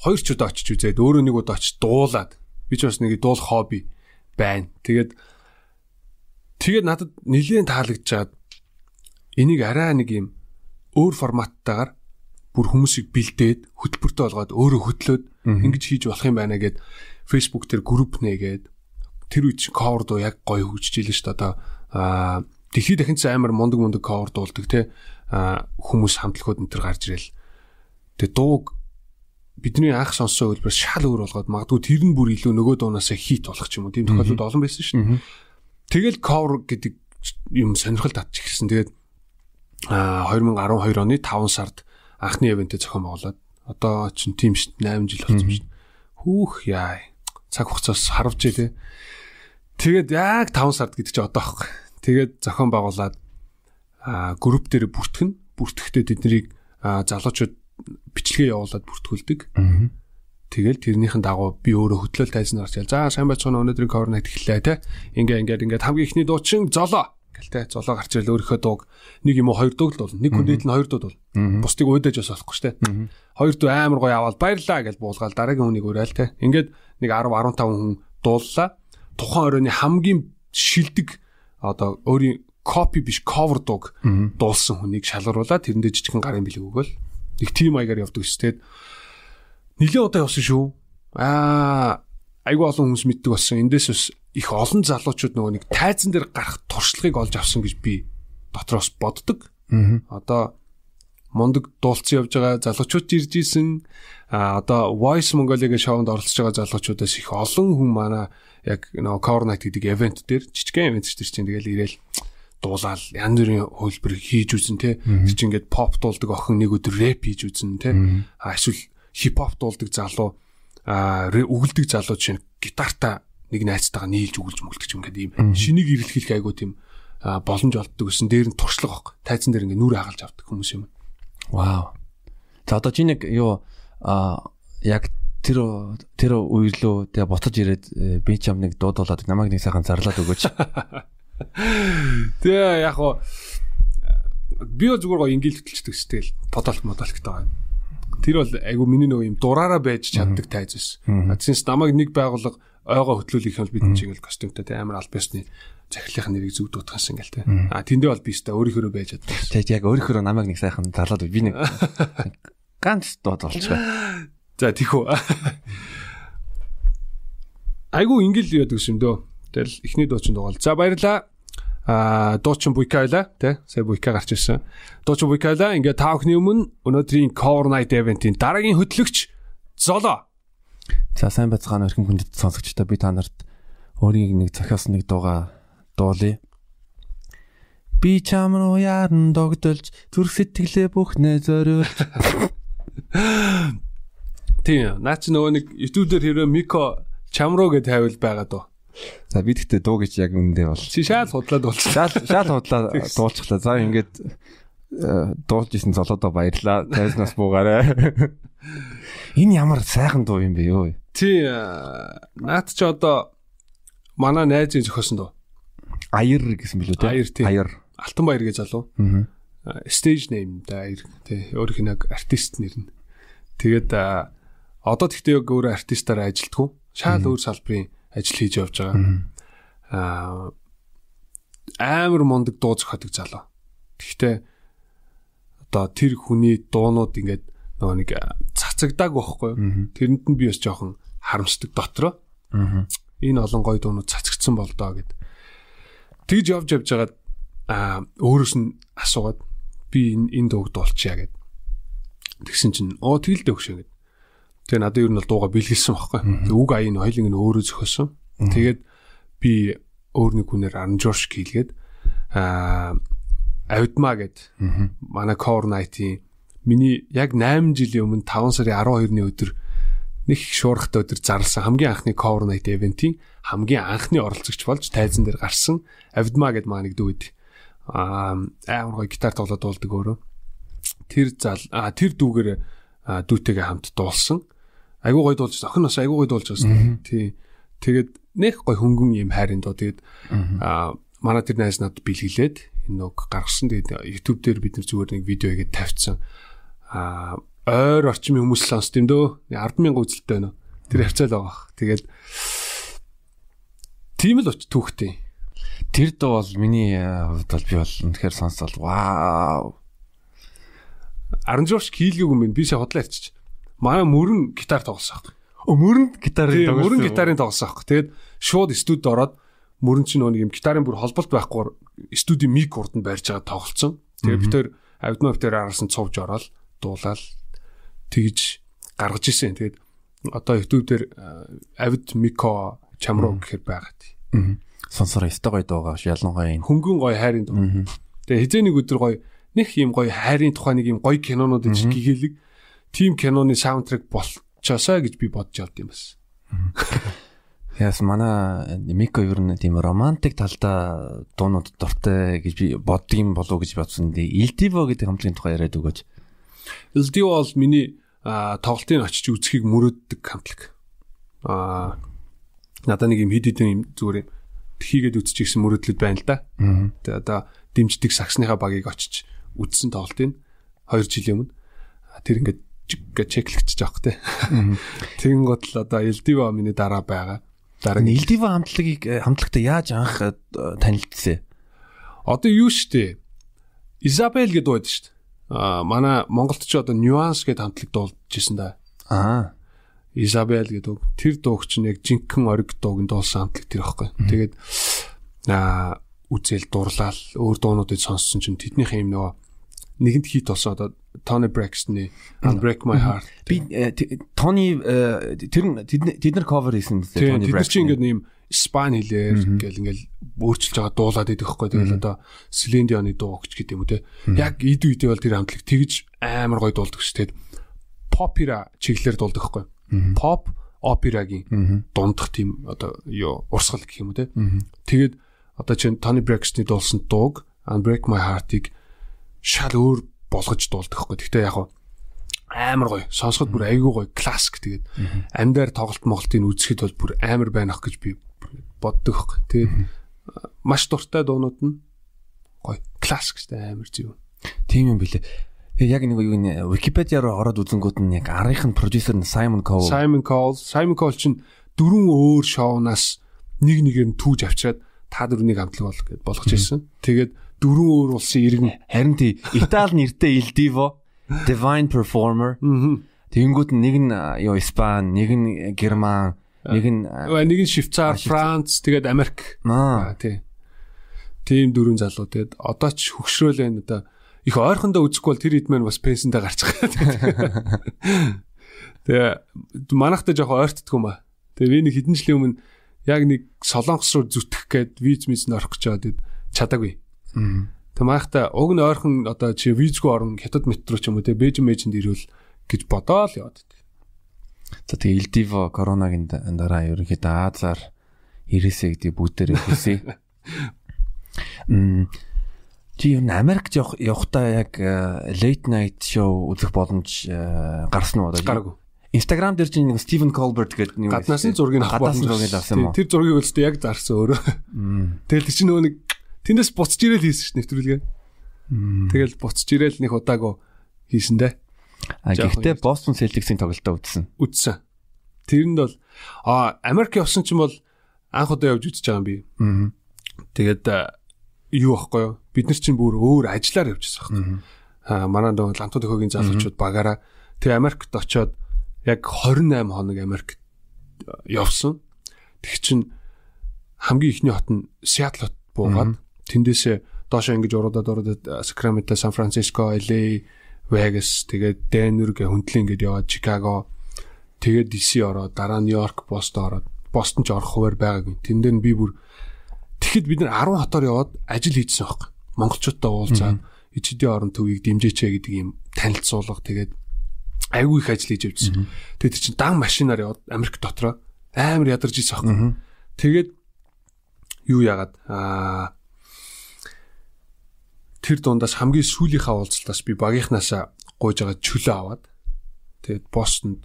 хоёр ч удаа очиж үзээд өөрөө нэг удаа очиж дуулаад би ч бас нэг дуулах хобби байна. Тэгээд тэгээд надад нэлээд таалагдчихад энийг арай нэг юм өөр форматтайгаар бүр хүмүүсийг бэлдээд хөтөлбөртэй болгоод өөрөө хөтлөөд ингэж хийж болох юм байна гэд Facebook дээр групп нээгээд тэр үуч cover дуу яг гоё хөгжиж илэн шүү дээ одоо аа дэлхийд дахин ч амар мундаг мундаг cover дуулдаг те хүмүүс хамтлагууд энэ төр гарч ирэл тэгээ дууг бидний анх сонссон хөлбөр шал өөр болгоод магадгүй тэр нь бүр илүү нөгөө дуунаас хит болох ч юм уу тийм тохиолдол олон байсан шүү дээ тэгэл cover гэдэг юм сонирхол татчих ирсэн тэгээд а 2012 оны 5 сард анхны ивэнтэ зохион байгуулад одоо чинь тийм шүү дээ 8 жил болсон шүү дээ. Хүүх яа. Цаг хугацаас харавж ээ. Тэгээд яг 5 сард гэдэг чинь одоо аахгүй. Тэгээд зохион байгуулад групп дээр бүртгэн. Бүртгэхдээ тэднийг залуучууд бичлэгээ явуулаад бүртгүүлдэг. Тэгэл тэрнийхэн дагуу би өөрөө хөтлөөл тайзан гарч яа. За сайн байцгаана өнөөдрийн night эхэллээ те. Ингээ ингээд ингээд. Хамгийн ихний дуучин золоо гэлтэй золоо гарч ирэл өөрийнхөө дууг. Нэг юм уу хоёр дууг л бол. Нэг хүндэд нь хоёр дуу бол. Бусдыг өөдөөж бас болохгүй штэ хоёр дуу амар гоё аваад баярлаа гэж буулгаал. Дараагийн хүнийг уриал те. Ингээд нэг 10 15 хүн дууллаа. Тухайн оройны хамгийн шилдэг одоо өөрийн копи биш cover дууг дуулсан хүнийг шалгаруулаад тэрэндээ жижигхэн гарын бэлэг өгөөл нэг тим маягаар явдаг ш тэгэд нилээ удаа явсан шүү. Аа айгүй олон хүмүүс мэддэг болсон. Эндээс бас их олон залуучууд нөгөө нэг тайзан дээр гарах туршлагыг олж авсан гэж би дотроос боддог. Одоо мундаг дуулцсан явж байгаа залуучууд ирж исэн. А одоо Voice Mongolia-гийн шоунд оролцож байгаа залуучуудаас их олон хүн манай яг нөгөө Core Night гэдэг event дээр жижигхэн event дээр чинь тэгэл ирээл дуулаад янз бүрийн хөлбөр хийж үзэн те. Тэр чинь ингээд pop дуулдаг охин нэг өдөр рэп хийж үзэн те. Эсвэл хип хоп дуулдаг залуу өгөлдөг залуу чинь гитартаа нэг найзтайгаа нийлж өгүүлж мөлдөг юм ингээд ийм шинийг ирэлхийлэх айгуу тийм боломж олддог гэсэн. Дээр нь туршлага баг тайзан дээр ингээд нүрэ хагалж авдаг хүмүүс юм. Вау. За одоо чи нэг юу а яг тэр тэр үерлөө тэгээ буцаж ирээд би ч юм нэг дуудуулаад намайг нэг сайхан зарлаад өгөөч. Тэгээ яг хоо би зүгээр гоо ингээл хөтөлчдөг шүү тэгэл подолт модолттой байна. Тэр бол айгу миний нөгөө юм дураараа байж чаддаг тайз байсан. Адсинс намайг нэг байгууллага ойгоо хөтлүүлэх юм бол бид чинь ингээл костюмтай тэ амар аль бисны захирлынхаа нэрийг зүг дуутгасан ингээл тэ. А тэндээ бол би өстой өөрийнхөө байж чаддаг. Тэгээд яг өөрийнхөө намайг нэг сайхан зарлаад би нэг ганц дууд болчихоо. За тийхүү. Айгу ингээл яадаг юм дөө. Тэгэл эхний дуучин дугаал. За баярлаа. А дуучин буйкайла тий сая буйка гарч ирсэн. Дуучин буйкайла ингээ та бүхний өмнө өнөөдрийн Core Night event-ийн дараагийн хөтлөгч Золо. За сайн байцгаана өрхөн хүндэт сонсогчдоо би та нарт өөрийн нэг зохиосон нэг дууга дуулъя. Би чам руу яарн догдолж зүрх сэтгэлээ бүхнээ зориулж. Тийм, наа чи нөгөө нэг YouTube дээр Мико чам руу гэж тавил байгаа дөө. За би тэгтээ дуу гэж яг үндэ бол. Чи шаал худлаад болчих. Шаал шаал худлаа дуулчихлаа. За ингээд дуулж исэн золоодоо баярлаа. Тайзнаас буугаарай. Энэ ямар сайхан дуу юм бэ ёо. Тий, наад чи одоо манай найзын зохиосон дуу. Аяр гэсэн билүү те. Аяр тий. Аяр. Алтан баяр гэж залуу. Аа. Stage name да аяр тий. Өөрийнх нь артист нэр нь. Тэгээд одоо тэгтээ яг өөр артистаар ажилтгүй. Шаал өөр салбарын ажил хийж явж байгаа. Аа амар мундаг дуу зохиодог залуу. Гэхдээ одоо тэр хүний дуунууд ингээд нөгөө нэг цацагдааг байхгүй? Тэрэнд нь би бас жоохон харамсдаг дотроо. Энэ олон гоё дуунууд цацагдсан бол доо гэд. Тэгж явж явж байгаад аа өөрөөс нь асуугаад би энэ энэ дууг дуулчихъя гэд. Тэгсэн чинь оо тэгэл дөгшөө гэд. Тэгээ надад ер нь бол дууга бэлгэлсэн байхгүй. Үг аян хоёлын нь өөрөө зөхөсөн. Тэгээд би өөр нэг хүнээр Анжорш хийлгээд аа Авидма гэд манай Core Night-ийн миний яг 8 жилийн өмнө 5 сарын 12-ны өдөр нэг шуурхтай өдөр зарласан хамгийн анхны Core Night event-ийн хамгийн анхны оролцогч болж тайзан дээр гарсан Авидма гэд маа нэг дүүд аа амар гоё гитар тоглоод дуулдаг өөрөө. Тэр зал тэр дүүгээр дүүтэйгээ хамт дуулсан. Айгуу гоё дуулж охин бас айгуу гоё дуулж байсан. Тий. Тэгээд нэх гоё хөнгөн юм хайрын доо. Тэгээд аа манай тэр найз надад бэлгэлээд энэ нүг гаргасан. Тэгээд YouTube дээр бид нар зүгээр нэг видео хийгээд тавьчихсан. Аа ойр орчмын хүмүүс сонсд юм дөө. 100000 үзэлттэй байна. Тэр хавцаал байгаа. Тэгээд тийм л оч түүхтэй. Тэр дуу бол миний хувьд бол би бол үнэхээр сонсол вау. Аранжууш хийлгээг юм бэ? Би сая хотлоо ярьчих. Манай мөрөн гитар тоглосон. Өө мөрөнд гитарын тоглосон. Мөрөн гитарын тоглосон. Тэгээд шууд студид ороод мөрөн чинь нэг юм гитарын бүр холболт байхгүй студийн мик урд нь барьж байгаа тоглолцсон. Тэгээд бид тээр авдмав дээр араас нь цовж ороод дуулаад тэгж гаргаж исэн. Тэгээд одоо YouTube дээр авид мико чамруу гэхэр байгаа тий. Сонсороо өстой гоё дуугаа ялангуяа энэ хөнгөн гоё хайрын дуу. Тэгээ хизээ нэг өдөр гоё нэг юм гоё хайрын тухай нэг юм гоё кинонууд гэж гэгээлэг тим киноны саундтрек болчоосаа гэж би бодож явд юм бас. Яс манай Мико ер нь тийм романтик талдаа дуунууд дуртай гэж би боддгийм болов уу гэж бодсон. Илдиво гэдэг хамтлагийн тухай яриад өгөөч. Илдиво бол миний тоглолтын очиж үзхийг мөрөөддөг хамтлаг. Аа надад нэг юм хэд хэдэн юм зүгээр хийгээд үзчихсэн мөрөөдлөд байна л да. Тэгээ одоо дэмждэг саксныхаа багийг очиж үзсэн тоглолтын 2 жилийн өмнө тэр ингээд гэ чеклэгчж авах те. Тэгэн гот л одоо Элдива миний дараа байгаа. Дараа нь Элдива хамтлагийг хамтлагтай яаж анх танилцсан? Одоо юу штэ? Изабел гэдэг дууд штэ. Аа манай Монголд ч одоо Nuance гэдэг хамтлаг дуулж ирсэн да. Аа. Изабел гэдэг тэр дууг чинь яг жинхэнэ ориг дууг нь дуулсан хамтлаг тэр байхгүй. Тэгээд аа үзэл дурлал өөр дуунуудыг сонссон чинь тэднийх юм нөгөө нэгэнт хит болсон одоо Tony Braxton-ы Unbreak My Heart. Би Тони тэр тэд нар cover хийсэн мэт Tony Braxton. Тэр чинь ингээд нэм Спан хэлээр ингээл ингээл өөрчилж байгаа дуулаад идэх байхгүй. Тэгэл одоо Celine Dion-ы дуу гэж гэдэг юм уу те. Яг ид үедээ бол тэр хамтлаг тэгж амар гоё дуулдаг ш. Тэгэд попера чиглэлээр дуулдаг байхгүй. Pop операгийн дундах тийм одоо юу урсгал гэх юм уу те. Тэгээд одоо чинь Tony Braxton-ы дуулсан дууг Unbreak My Heart-ыг шал өөр болгож дуулдаг байхгүй. Гэхдээ яг амар гоё. Сонсоход бүр айгүй гоё, классик тэгээд амьдаар тоглолт моголтыг үзэхэд бол бүр амар байна ах гэж би боддог хөөх. Тэгээд маш дуртай дуунууд нь гоё классик штэ амар зөв. Тийм юм. Тэгээ яг нэг юу нэ Википедиа руу ороод үзэнгүүт нь яг аргийнх нь продюсер нь Simon Cowell. Simon Cowell, Simon Cowell чинь дөрвөн өөр шоунаас нэг нэгээр нь түүж авчираад та дөрвнийг хамтлаг бол гэд болгож ирсэн. Тэгээд дөрвөн өөр улсын иргэн харин тий Итали нэртэй Il Divo, Divine Performer. Тэгэнгүүт нэг нь юу Испани, нэг нь Герман, Нэг нь нэг нь Швейцар, Франц, тэгээд Америк. Аа тий. Тийм дөрвөн залуу тэгээд одоо ч хөгшрөөл байна одоо их ойрхондоо үзэхгүй бол тэр хэд маань бас пенсэндээ гарчих. Тэгээ манайхтай жоохон ойртдгүй юм ба. Тэгээ би нэг хэдэн жилийн өмнө яг нэг солонгос руу зүтгэх гээд виз миз нь орох гэж байгаад чадаагүй. Тэгээ манайхтай уг нь ойрхон одоо чи визгүй орон хятад метро ч юм уу те Бээжин мэжинд ирвэл гэж бодоол яваад. За тэгээ Илдиво коронагийн дараа ерөнхийдөө Азаар ирээсэй гэдэг бүгдээрээ хэлсэн. Мм чи юу Америкт явах явахдаа яг э, late night show үзэх боломж э, гарсан уу одоо? Гараагүй. Instagram дээр чинь Steven Colbert гэдэг нэг гаднаас нь зургийг авах боломж авсан юм уу? Тэр зургийг өлсдөө яг зарсан өөрөө. Тэгэл чи нөгөө нэг тэндээс буцаж ирээл хийсэн ш нэвтрүүлгээ. Тэгэл буцаж ирээл нэг удаагүй хийсэн дээ. А гэхдээ Boston Celtics-ийн тоглолтоо үзсэн. Үзсэн. Тэрэнд бол а Америк явсан чинь бол анх удаа явж үзэж байгаа юм би. Аа. Тэгээд юу байхгүй юу? Бид нар чинь бүр өөр ажиллаар явжсан байхгүй. Аа манай дөө лантууд өхөгийн залуучууд багаараа тэг Америкт очиод яг 28 хоног Америкт явсан. Тэг чин хамгийн ихний хот нь Seattle хот буугаад тэндээсээ доошоо ингэж уруудаад уруудаад Sacramento, San Francisco, LA Vegas тэгээд Denver гэ хөндлөн ингэж яваад Chicago тэгээд DC ороод дараа нь Нью-Йорк, Бостон ороод Бостон ч орох хуваар байгаагүй. Тэн дээр би бүр тэгэхэд бид нар 10 хотоор яваад ажил хийжсэн байхгүй. Монголчуудтай уулзаад эцэдийн орон төвийг дэмжээч гэдэг юм танилцуулга тэгээд айгүй их ажил хийж явжсэн. Тэгээд чинь дан машинаар яваад Америк дотроо амар ядарч ийсэн байхгүй. Тэгээд юу яагаад аа тэр дундаас хамгийн сүүлийнхаа уулзалтаас би багийнхнаасаа гуйж байгаа чөлөө аваад тэгээд Бостонд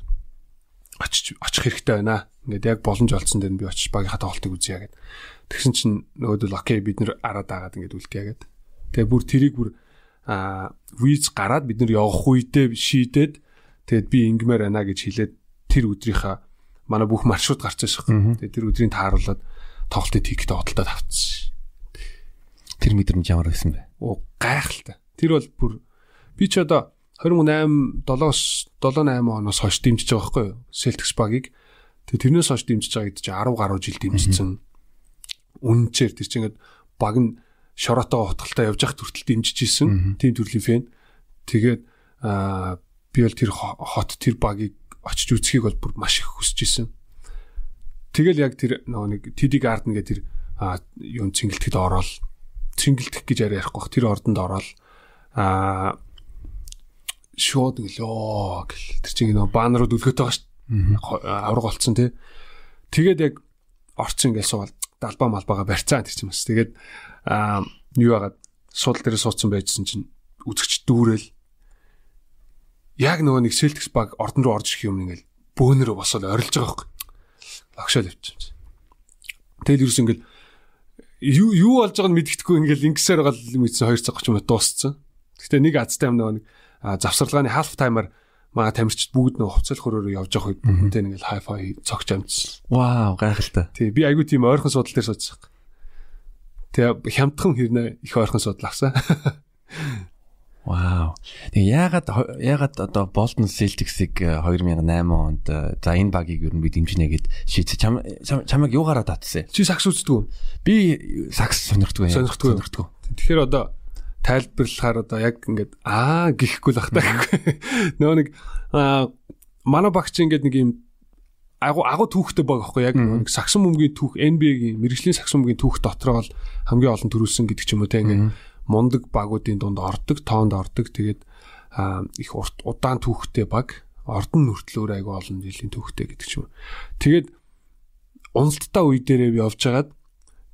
очиж очих хэрэгтэй байна. Ингээд яг боломж олцсон дээр би очиж багийнхаа тоглолтыг үзье гэд. Тэгсэн чинь нөгөөдөл окей бид нэр араад агаад ингээд үлдээ гэд. Тэгээд бүр тэрийг бүр аа виз гараад бид нар явах үедээ шийдээд тэгээд би ингмээр байна гэж хэлээд тэр өдрийнхаа манай бүх маршрут гарч байгаа шээ. Тэгээд тэр өдрийг тааруулаад тоглолтын тикет бодолтод авчихсан. Тэр мэдрэмж ямар байсан бэ? Оо гайхалтай. Тэр бол бүр би ч одоо 28 7-оос 7 8 оноос хойш дэмжиж байгаа байхгүй юу? Celtics баг-ыг. Тэгээ тэрнээс хойш дэмжиж байгаа гэдэг чинь 10 гаруй жил дэмжижсэн. Үнэнчээр тэр чинь ингээд баг нь шороотоо хотголтой явж явах төртөл дэмжиж исэн. Тийм төрлийн фэн. Тэгээд аа би бол тэр хот тэр багийг очиж үзхийг бол бүр маш их хүсэж исэн. Тэгэл яг тэр нөгөө нэг TD Garden гэдэг тэр юун цэнгэлтэд ороод цэнгэлдэх гэж ярихгүй бах тэр ордонд ороод аа шууд гэлөө гэл. Тэр чинь нөгөө банерууд үлгөөтэй байгаа шүү авраг болцсон тий. Тэгээд яг орцсон ингээл суувал далбаа малбаага барьцаа тэр чинь бас. Тэгээд аа юу яагаад суудал дээр суудсан байжсэн чинь үзэгч дүүрэл. Яг нөгөө нэг Celtics баг ордон руу орж ирэх юм ингээл бөөнөрөө босоод орилж байгаа байхгүй огшоол явчихсан тэгэл юус ингээл юу юу болж байгааг нь мэддэхгүй ингээл ингэсээр гал мэдсэн 2 цаг 30 минут дууссан. Гэхдээ нэг азтай юм нэг завсарлагын half timer маа тамирчид бүгд нөө хувцал хөрөөрөө явж байгаа үед бүгдээ ингээл hi-fi цогч амжсан. Вау, гайхалтай. Тий, би айгүй тийм ойрхон судал дээр суудсан. Тэгээ хямдхан хэрнээ их ойрхон судал авсан. Вау. Тэгээ яагаад яагаад одоо Bolton Celtics-ыг 2008 онд э, за энэ багийг ер нь би дэмжинэ гэд шийдсэн. Чам чамайг юугаараа татсан? Чи сакс үздэг үү? Би сакс сонирхдаг юм. Сонирхдаг. Тэгэхээр одоо тайлбарлахаар одоо яг ингээд аа гэхгүй л ахтаа гэхгүй. Нөгөө нэг манай багч ингээд нэг юм агу агу түүхтэй баг аахгүй яг нэг сагсан бөмбөгийн түүх NBA-гийн мэрэгжлийн сагсан бөмбөгийн түүх дотроо бол хамгийн олон төрүүлсэн гэдэг ч юм уу те ингээд мундаг багуудын дунд ордог, тоонд ордог. Тэгээд их удаан түүхтэй баг ордон нүртлөөр айгу олон жилийн түүхтэй гэдэг юм. Тэгээд уналттай үе дээрээ би явж хагаад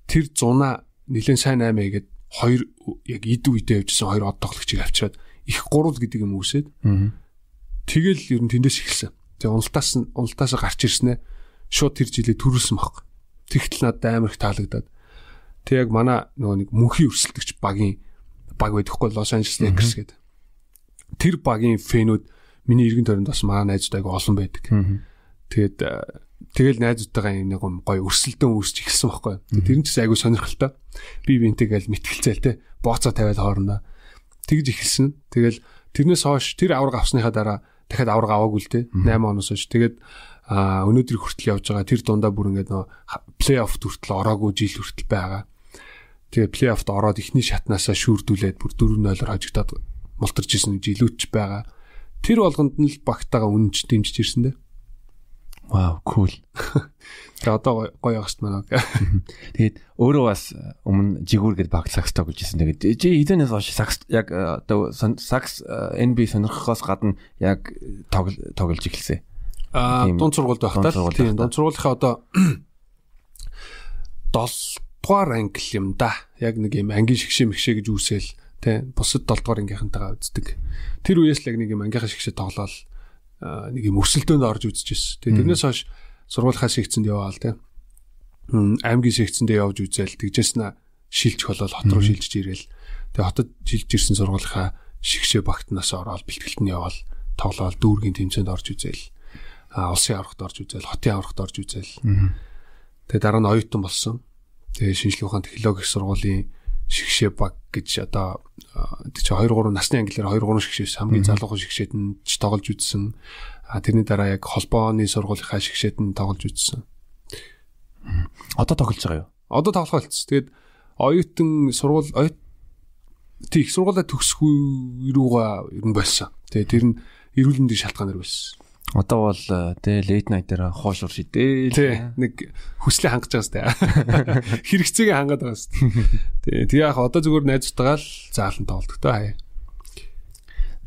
тэр зуна нэлээд сайн аймаа гээд хоёр яг эд үедээ явжсэн хоёр од тоглогчийг авчираад их гурал гэдэг юм үсээд. Тэгэл ер нь тэндээс эхэлсэн. Тэгээ уналтаас нь уналтаас гарч ирснээр шууд тэр жилээ төрүүлсэн баг. Тэгтэл надад амар их таалагдаад. Тэг яг манай нөгөө нэг мөнхийн өрсөлдөгч багийн баг байдаггүй Лос Анжелес Lakers гэдэг. Тэр багийн фэнүүд миний эргэн тойронд бас манай найзууд айгу олон байдаг. Тэгээд тэгэл найзуудтайгаа нэг гоё өрсөлдөн үүсч эхэлсэн байхгүй. Тэр нь ч айгу сонирхолтой. Би бинтэйгээл мэтгэлцээл те. Бооцоо тавиад хоорондоо тэгж эхэлсэн. Тэгэл тэрнээс хойш тэр авраг авсныхаа дараа дахиад авраг аваагүй л те. 8 оноос хойш. Тэгээд а өнөөдөр хүртэл явж байгаа тэр дундаа бүр ингээд нөө плей-офф хүртэл ороогүй жил хүртэл байгаа. Тэгээ плей-оффт ороод эхний шатнаасаа шүүрдүүлээд бүр 4-0-оор хожигдоод мултарч исэн гэж илүүч байгаа. Тэр болгонд нь л багтаага үнэнч дэмжиж ирсэн дээ. Вау, cool. Тэгээ одоо гоё агт манай. Тэгээд өөрөө бас өмнө жигүүр гэд баг сакс тоглож ирсэн. Тэгээд чи эдэнээс хойш сакс яг одоо сакс NB сонирхохоос гадна яг тоглож эхэлсэн. Аа, дунд сургуульд байхдаа тийм дунд сургуулийнхаа одоо 7 дугаар англи юм да. Яг нэг юм ангийн шигшээ мэгшээ гэж үүсэл тий бусад 7 дугаар ангийнхантайгаа үздэг. Тэр үеэс л яг нэг юм ангийнхаа шигшээ тоглоод нэг юм өрсөлдөөнд орж үзчихсэн. Тэгээ тэрнээс хойш сургуулийнхаа секцэнд яваал тий. аймгийн секцэндээ явж үзэл тэгжээс нь шилжих болол хот руу шилжиж ирээл. Тэгээ хотод шилжиж ирсэн сургуулийнхаа шигшээ багтнаас ороод бэлтгэлтэнд яваал тоглоод дүүргийн тэмцээнд орж үзэл. А улсын аврагт орж үзэл, хотын аврагт орж үзэл. Тэгээ дараа нь оюутан болсон. Тэгээ шинжлэх ухаан технологи их сургуулийн шигшээ баг гэж одоо чи 2 3 насны англиар 2 3 шигшээс хамгийн залуухан шигшээд нь ч тоглож үзсэн. А тэрний дараа яг холбооны сургуулийнхаа шигшээд нь тоглож үзсэн. Одоо тоглож байгаа юу? Одоо тоглох болцсон. Тэгээд оюутан сургууль оюут тийх сургуулаа төгсөхгүй рүүгээ ер нь болсон. Тэгээд тэр нь эрүүл мэндийн шалтгаанаар байсан. Одоо бол тэ late night дээр хоошур шидээл. Тэ нэг хүслээ хангаж байгаа сте. Хэрэгцээгээ хангаад байгаа сте. Тэ тэг яг одоо зүгээр найзтайгаа л заалан тоглодог та хаяа.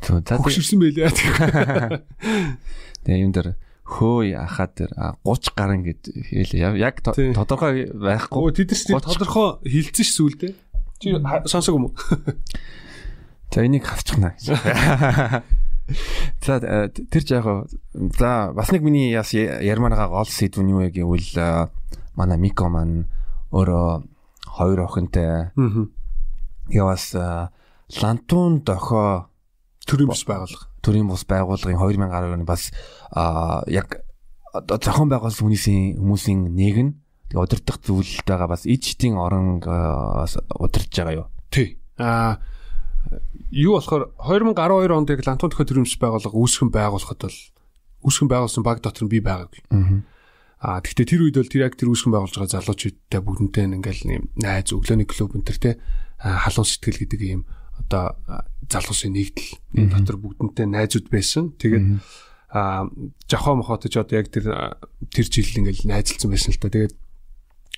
Тэгвэл за хөшөрсөн байлээ. Тэгээ юм дээр хөөй ахаа дээр 30 гарan гэд хэлээ. Яг тодорхой байхгүй. Тэд нар тодорхой хилцэн ш сүулдэ. Чи сонсог юм уу? За энийг хавчихна гэж. За тэр жаах за бас нэг миний яс ярмаагаа гол сэдв нь юу вэ гэвэл манай Мико маань өөрөө хоёр охинтой. Аа. бас Лантун дохоо төрийн бус байгууллага. Төрийн бус байгууллагын 2010 оны бас яг зохион байгуулсан хүмүүсийн хүмүүсийн нэг нь удирдах зүйлд байгаа бас ижтийн орон удирдах байгаа юу? Тий. Аа юу болохоор 2012 онд яг Лантун төхөө төрөмс байгууллага үүсгэн байгуулахад бол үүсгэн байгуулсан баг дотор нь би байгаагүй. Аа тэгвэл тэр үед бол тэр яг тэр үүсгэн байгуулж байгаа залуучуудтай бүгднтэй ингээл нэм найз өглөөний клуб энэ төр те халуун сэтгэл гэдэг юм одоо залуусын нэгдэл дотор бүгднтэй найзууд байсан. Тэгээд аа жахаа мохотож одоо яг тэр тэр жил ингээл найзалсан байсан л та. Тэгээд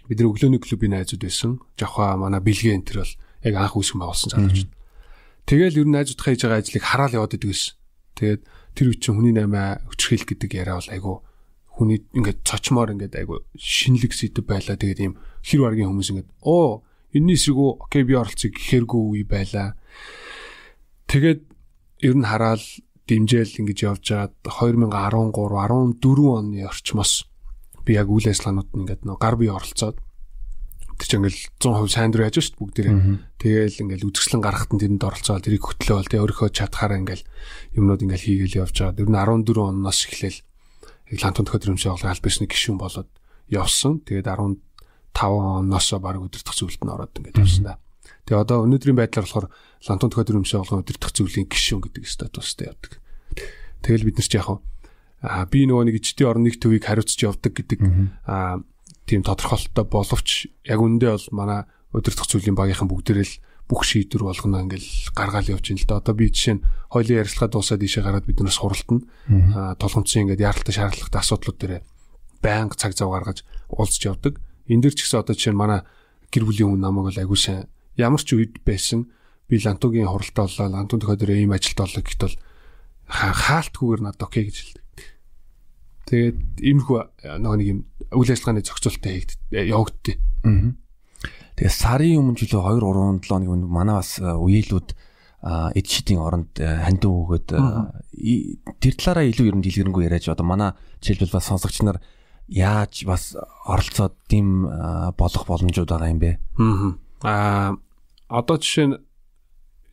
бид нар өглөөний клубын найзууд байсан. Жахаа манай бэлгээ энэ төр бол яг анх үүсгэн байгуулсан залуучууд. Тэгэл ер нь найзуудтай хийж байгаа ажлыг хараал яваад идэг гэсэн. Тэгээд тэр үе чинь хүний наймаа өчрхийл гэдэг яриа бол айгу хүний ингээд цочмоор ингээд айгу шинэлэг сэдв байлаа. Тэгээд ийм хэр баргийн хүмүүс ингээд оо энэний эсрэгүү окей би оролцъё гэхэргүй үе байлаа. Тэгээд ер нь хараал дэмжээл ингэж явж байгаад 2013 14 оны орчмоос би яг үйл ажиллагаанууд нь ингээд нөө гар бие оролцоод тэр чинь ингээл 100% сайн дурын яаж шүү дээ бүгдээрээ. Тэгээл ингээл үзэсгэлэн гаргахад нь тэрэнд оролцоод тэрийг хөтлөөл тэ өөрийнхөө чадхаараа ингээл юмнууд ингээл хийгээл явж байгаа. Тэр нь 14 оноос эхлээл яг лантун юмшээ олгоо албасны гишүүн болоод явсан. Тэгээд 15 оноос баг өдөртөх зүйлд нь ороод ингээд явсан да. Тэгээ одоо өнөөдрийн байдлаар болохоор лантун юмшээ олгоо өдөртөх зүйлийн гишүүн гэдэг статустай явдаг. Тэгэл бид нар ч яг аа би нөгөө нэг ичдийн орны нэг төвийг хариуцж явдаг гэдэг аа тийм тодорхойлолттой боловч яг үндэ бол манай удирдах зүйлийн багийнхан бүгдээрээ л бүх шийдвэр болгоно ингээл гаргаал явж ин л да. Одоо би жишээ нь хоёлын ярилцлага дуусаад ийшээ гараад бид нараас хуралтна. Аа тулгымцсан ингээд яаралтай шаардлагатай асуудлууд дээр байнга цаг зав гаргаж уулзч явдаг. Энд дэр ч гэсэн одоо жишээ нь манай гэр бүлийн хүн намайг бол агүй сайн ямар ч үед байсан би лантугийн хуралтай боллоо лантун төхөө дээр ийм ажилт боллоо гэхэд бол хаалтгүйгээр надад окей гэж. Тэгээд иймэрхүү нөгөө нэг юм үйл ажиллагааны зохицуултаа хийгд явагдтыг. Аа. Тэгээ сарын өмнө жилөө 2 3 7 хоног өмнө манай бас үеэлүүд эд шидийн оронд хандив өгөөд тэр талаараа илүү ер нь дэлгэрэнгүй яриач одоо манай жишээлбэл бас сонсогч нар яаж бас оролцоод тийм болох боломжууд байгаа юм бэ? Аа одоо жишээ нь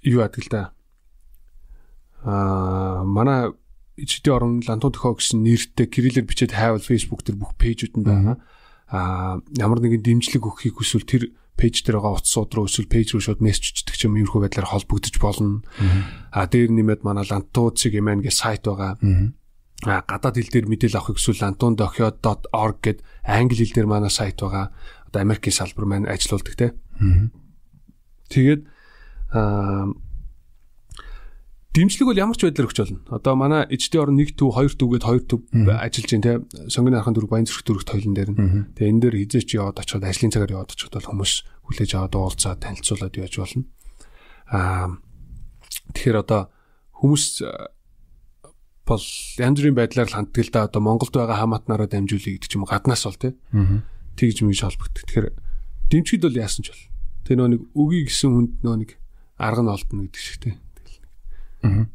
юу яадаг л да. Аа манай ичдийн орон лантуу төхөө гэсэн нэртэй кириллээр бичээд хайвал Facebook дээр бүх пэйжүүд нь байна. Аа ямар нэгэн дэмжлэг өгөхийг хүсвэл тэр пэйж дээр байгаа утас сууд руу эсвэл пэйж руу шууд мессеж өчтдөг юм иймэрхүү байдлаар холбогдож болно. Аа дээр нэмээд манай лантуу цэг эмэн гэ сайт байгаа. Аа гадаад хэл дээр мэдээлэл авахыг хүсвэл lantoon.org гэд англи хэл дээр манай сайт байгаа. Одоо Америкийн салбар маань ажилуулдаг те. Тэгээд аа Дэмжлэг бол ямар ч байдлаар өгч болно. Одоо манай эждийн орн 1 төв 2 төв гээд 2 төв ажиллаж байна те. Сонгоны архан дөрөв баян зүрх дөрөвт хоёлын дээр нь. Тэгээ энэ дээр хизээч яваад очиход ажлын цагаар яваад очиход бол хүмүүс хүлээж аваад уулзаад танилцуулаад яаж болно. Аа тэгэхээр одоо хүмүүс бол янз бүрийн байдлаар л ханддаг л да одоо Монголд байгаа хамаатнараа дамжуулъя гэдэг ч юм гаднаас бол тий. Тэгж мэгж холбогддог. Тэгэхээр дэмжихэд бол яасан ч бол. Тэр нөө нэг үгүй гэсэн хүнд нөө нэг арга нь олдно гэдэг шиг тий. Аа.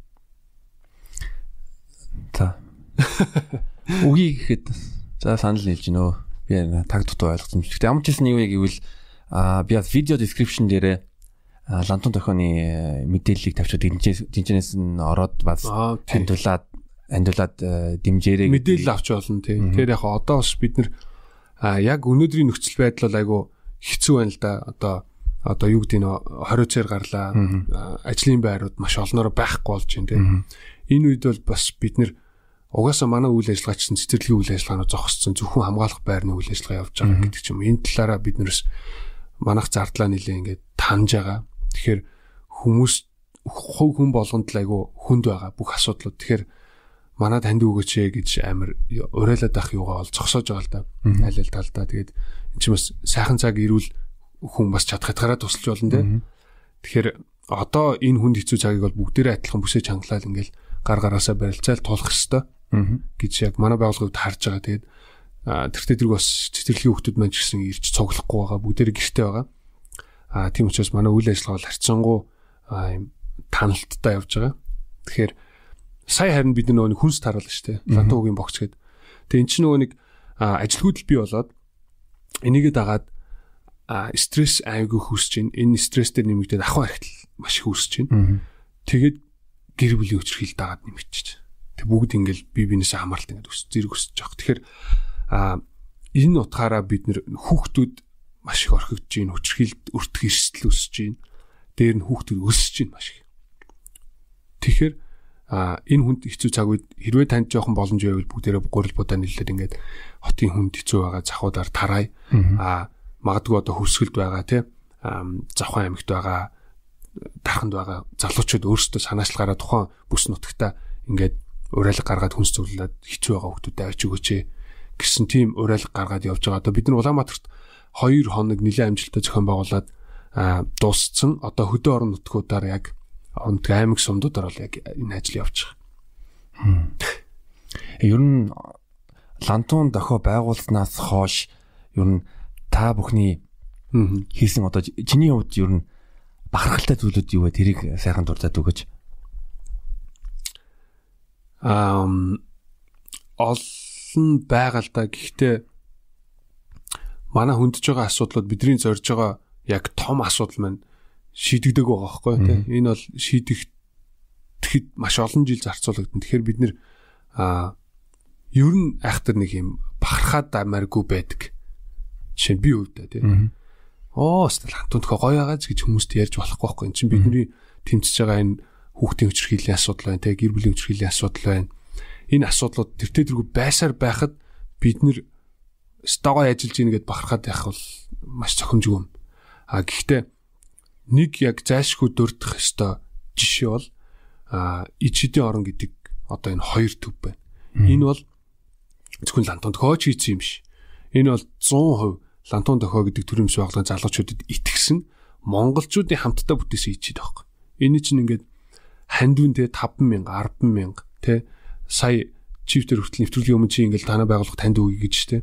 За. Үгүй гэхэд за санал нийлж гинөө. Би таг дутуу ойлгосон. Гэхдээ ямар ч юм юу гэвэл а би видео description дээрээ лантун тохионы мэдээллийг тавьчихад тэнцэнээс нь ороод бас хандуулаад хандуулаад дэмжээрэй мэдээлэл авч болно тийм. Тэгэхээр яг одоо бас бид нар яг өнөөдрийн нөхцөл байдал бол айгүй хэцүү байна л да. Одоо одоо юу гэдэг нь 20 цаар гарлаа. Ажлын байрууд маш олноор байхгүй болж байна тийм. Энэ үед бол бас бид нэр угаасаа манай үйл ажиллагаа чинь цэцэрлэгийн үйл ажиллагаанууд зогссон зөвхөн хамгаалах байрны үйл ажиллагаа явж байгаа гэдэг ч юм. Энэ талаараа бид нэрс манах зардлаа нэлээ ингээд таньж байгаа. Тэгэхээр хүмүүс хувь хүн болгонд л айгу хүнд байгаа бүх асуудлууд. Тэгэхээр манай танд өгөөч ээ гэж амар уриалаад ах юугаа бол зогсоож байгаа л да. Аль аль талдаа. Тэгээд эн чинь бас сайхан цаг ирүүл хүн бас чадах хэтгаараа тусалж болно те. Тэгэхээр одоо энэ хүнд хэцүү цагийг бол бүгдээрээ адилхан бүсэж хангалаад ингээл гар гараасаа барилцаал тулах хэвээр гэж яг манай байгууллагад харж байгаа. Тэгээд тэртээ тэрг бас цэцэрлэгийн хүмүүс маань ч гэсэн ирж цуглахгүй байгаа бүгдээрээ гэртээ байгаа. Аа тийм учраас манай үйл ажиллагаа бол харьцангуй юм таналттай явж байгаа. Тэгэхээр сая харин бид нөгөө хүнс таруулна шүү дээ. Лантуугийн богц гээд. Тэгээ эн чинь нөгөө нэг ажилгүйдэл бий болоод энийгээ дагаад стресс аягүй хүсэж байна. Энэ стресстэй нэмэгдээд ахуй хархитал маш их үүсэж байна. Тэгээд гэр бүлийн өчрхил дагаад нэмэгдэж. Тэг бүгд ингээл бие биенээсээ хамааралтай ингээд өс зэрэг өсөж байгаа. Тэгэхээр а энэ утгаараа бид нэр хүүхдүүд маш их орхигдож байна. Өчрхилд өртөх эрсдэл өсөж байна. Дээр нь хүүхдүүд өсөж байна маш их. Тэгэхээр а энэ хүнд хэцүү цаг үед хэрвээ танд жоохон боломж байвал бүгдээрээ гурил будаа нэлээд ингээд хотын хүнд хэцүү байгаа захуудаар тарай. А магадгүй одоо хөвсгөлд байгаа тий завхан аймагт байгаа дарханд байгаа залуучууд өөрсдөө санаачлагаараа тухайн бүс нутагта ингээд уриалга гаргаад хүнс зөвлөлөд хэцүү байгаа хүмүүстэй авч өгөөч гэсэн тийм уриалга гаргаад явж байгаа. Одоо бид нар Улаанбаатарт 2 хоног нэлээд амжилттай зохион байгуулад дууссан. Одоо хөдөө орон нутгуудаар яг онтг аймаг сумдуудаар бол яг энэ ажил явж байгаа. Ер нь лантун дохио байгуулснаас хойш ер нь та бүхний хийсэн одоо чиний хувьд ер нь бахархалтай зүйлүүд юу вэ? Тэрийг сайхан дурдаад өгөөч. Ам олон байгаа л да. Гэхдээ манай хөндөж байгаа асуудлууд бидний зорж байгаа яг том асуудал маань шийдэгдэг байгаа байхгүй тийм. Энэ бол шийдэх тэгэхэд маш олон жил зарцуулагдана. Тэгэхээр бид нэр ер нь айхтар нэг юм бахархаад амаргүй байдаг Жишээ нь би өвдөө тий. Оо стал хантунд гоё байгааз гэж хүмүүст ярьж болохгүй байхгүй. Энд чинь бидний тэмцэж байгаа энэ хүүхдийн хүчрхийллийн асуудал байна тий. Гэр бүлийн хүчрхийллийн асуудал байна. Энэ асуудлууд тэртээ тэргүй байсаар байхад бид нэр стогоо ажиллаж ийн гэд бахархаад байх бол маш цохимжгүй юм. А гэхдээ нэг яг зайлшгүй дурдах ёстой жишээ бол а ичидийн орон гэдэг одоо энэ хоёр төв байна. Энэ бол зөвхөн лантон тохиож хийсэн юм биш. Энэ бол 100% лантон тохио гэдэг төрөмс байгууллагын залуучуудад итгэсэн монголчуудын хамтдаа бүтээсэн ичид байхгүй. Энэ чинь ингээд хандвин те 5000 10000 те сая чифтер хүртэл нэвтрүүлгийн өмнө чи ингээд танаа байгууллага танд өгье гэж те.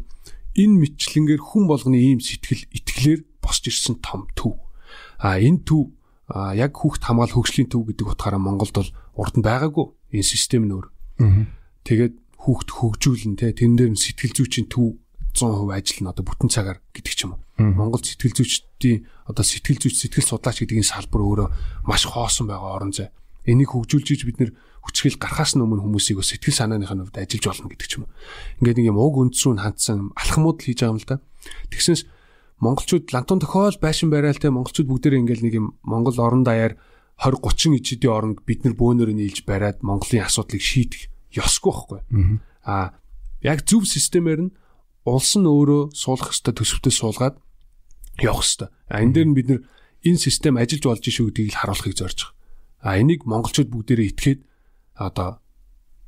Энэ мэтчлэнгээр хүн болгоны ийм сэтгэл итгэлээр босч ирсэн том төв. А энэ төв яг хүүхд хамгаал хөгжлийн төв гэдэг утгаараа Монголд бол урд нь байгаагүй энэ систем нөр. Тэгээд хүүхд хөгжүүлэн те тэн дээр нь сэтгэл зүйчийн төв 100% ажиллана одоо бүтэн цагаар гэдэг ч юм уу. Монгол сэтгэл зүйчдийн одоо сэтгэл зүйч сэтгэл судлаач гэдэг энэ салбар өөрөө маш хоосон байгаа орон зай. Энийг хөгжүүлж бид нэр хүчрхийл гарахаас өмнө хүмүүсийг сэтгэл санааных нь хувьд ажиллаж болно гэдэг ч юм уу. Ингээд нэг юм уг үндсүүн хандсан алхмууд л хийж байгаа юм л да. Тэгсэнс монголчууд лантун тохиол байшин бараалтай монголчууд бүгдээрээ ингээл нэг юм монгол орон даяар 20 30 ижидийн оронд бид нар бөөнөр нийлж бариад монголын асуудлыг шийдэх ёсгүй байхгүй. Аа яг зөв системээр нь улс нь өөрөө суулгах ёстой төсөвтөө суулгаад явах ёстой. А энэ дээр нь бид энэ систем ажиллаж болж шүү гэдгийг л харуулахыг зорж байгаа. А энийг монголчууд бүгдээрээ итгээд одоо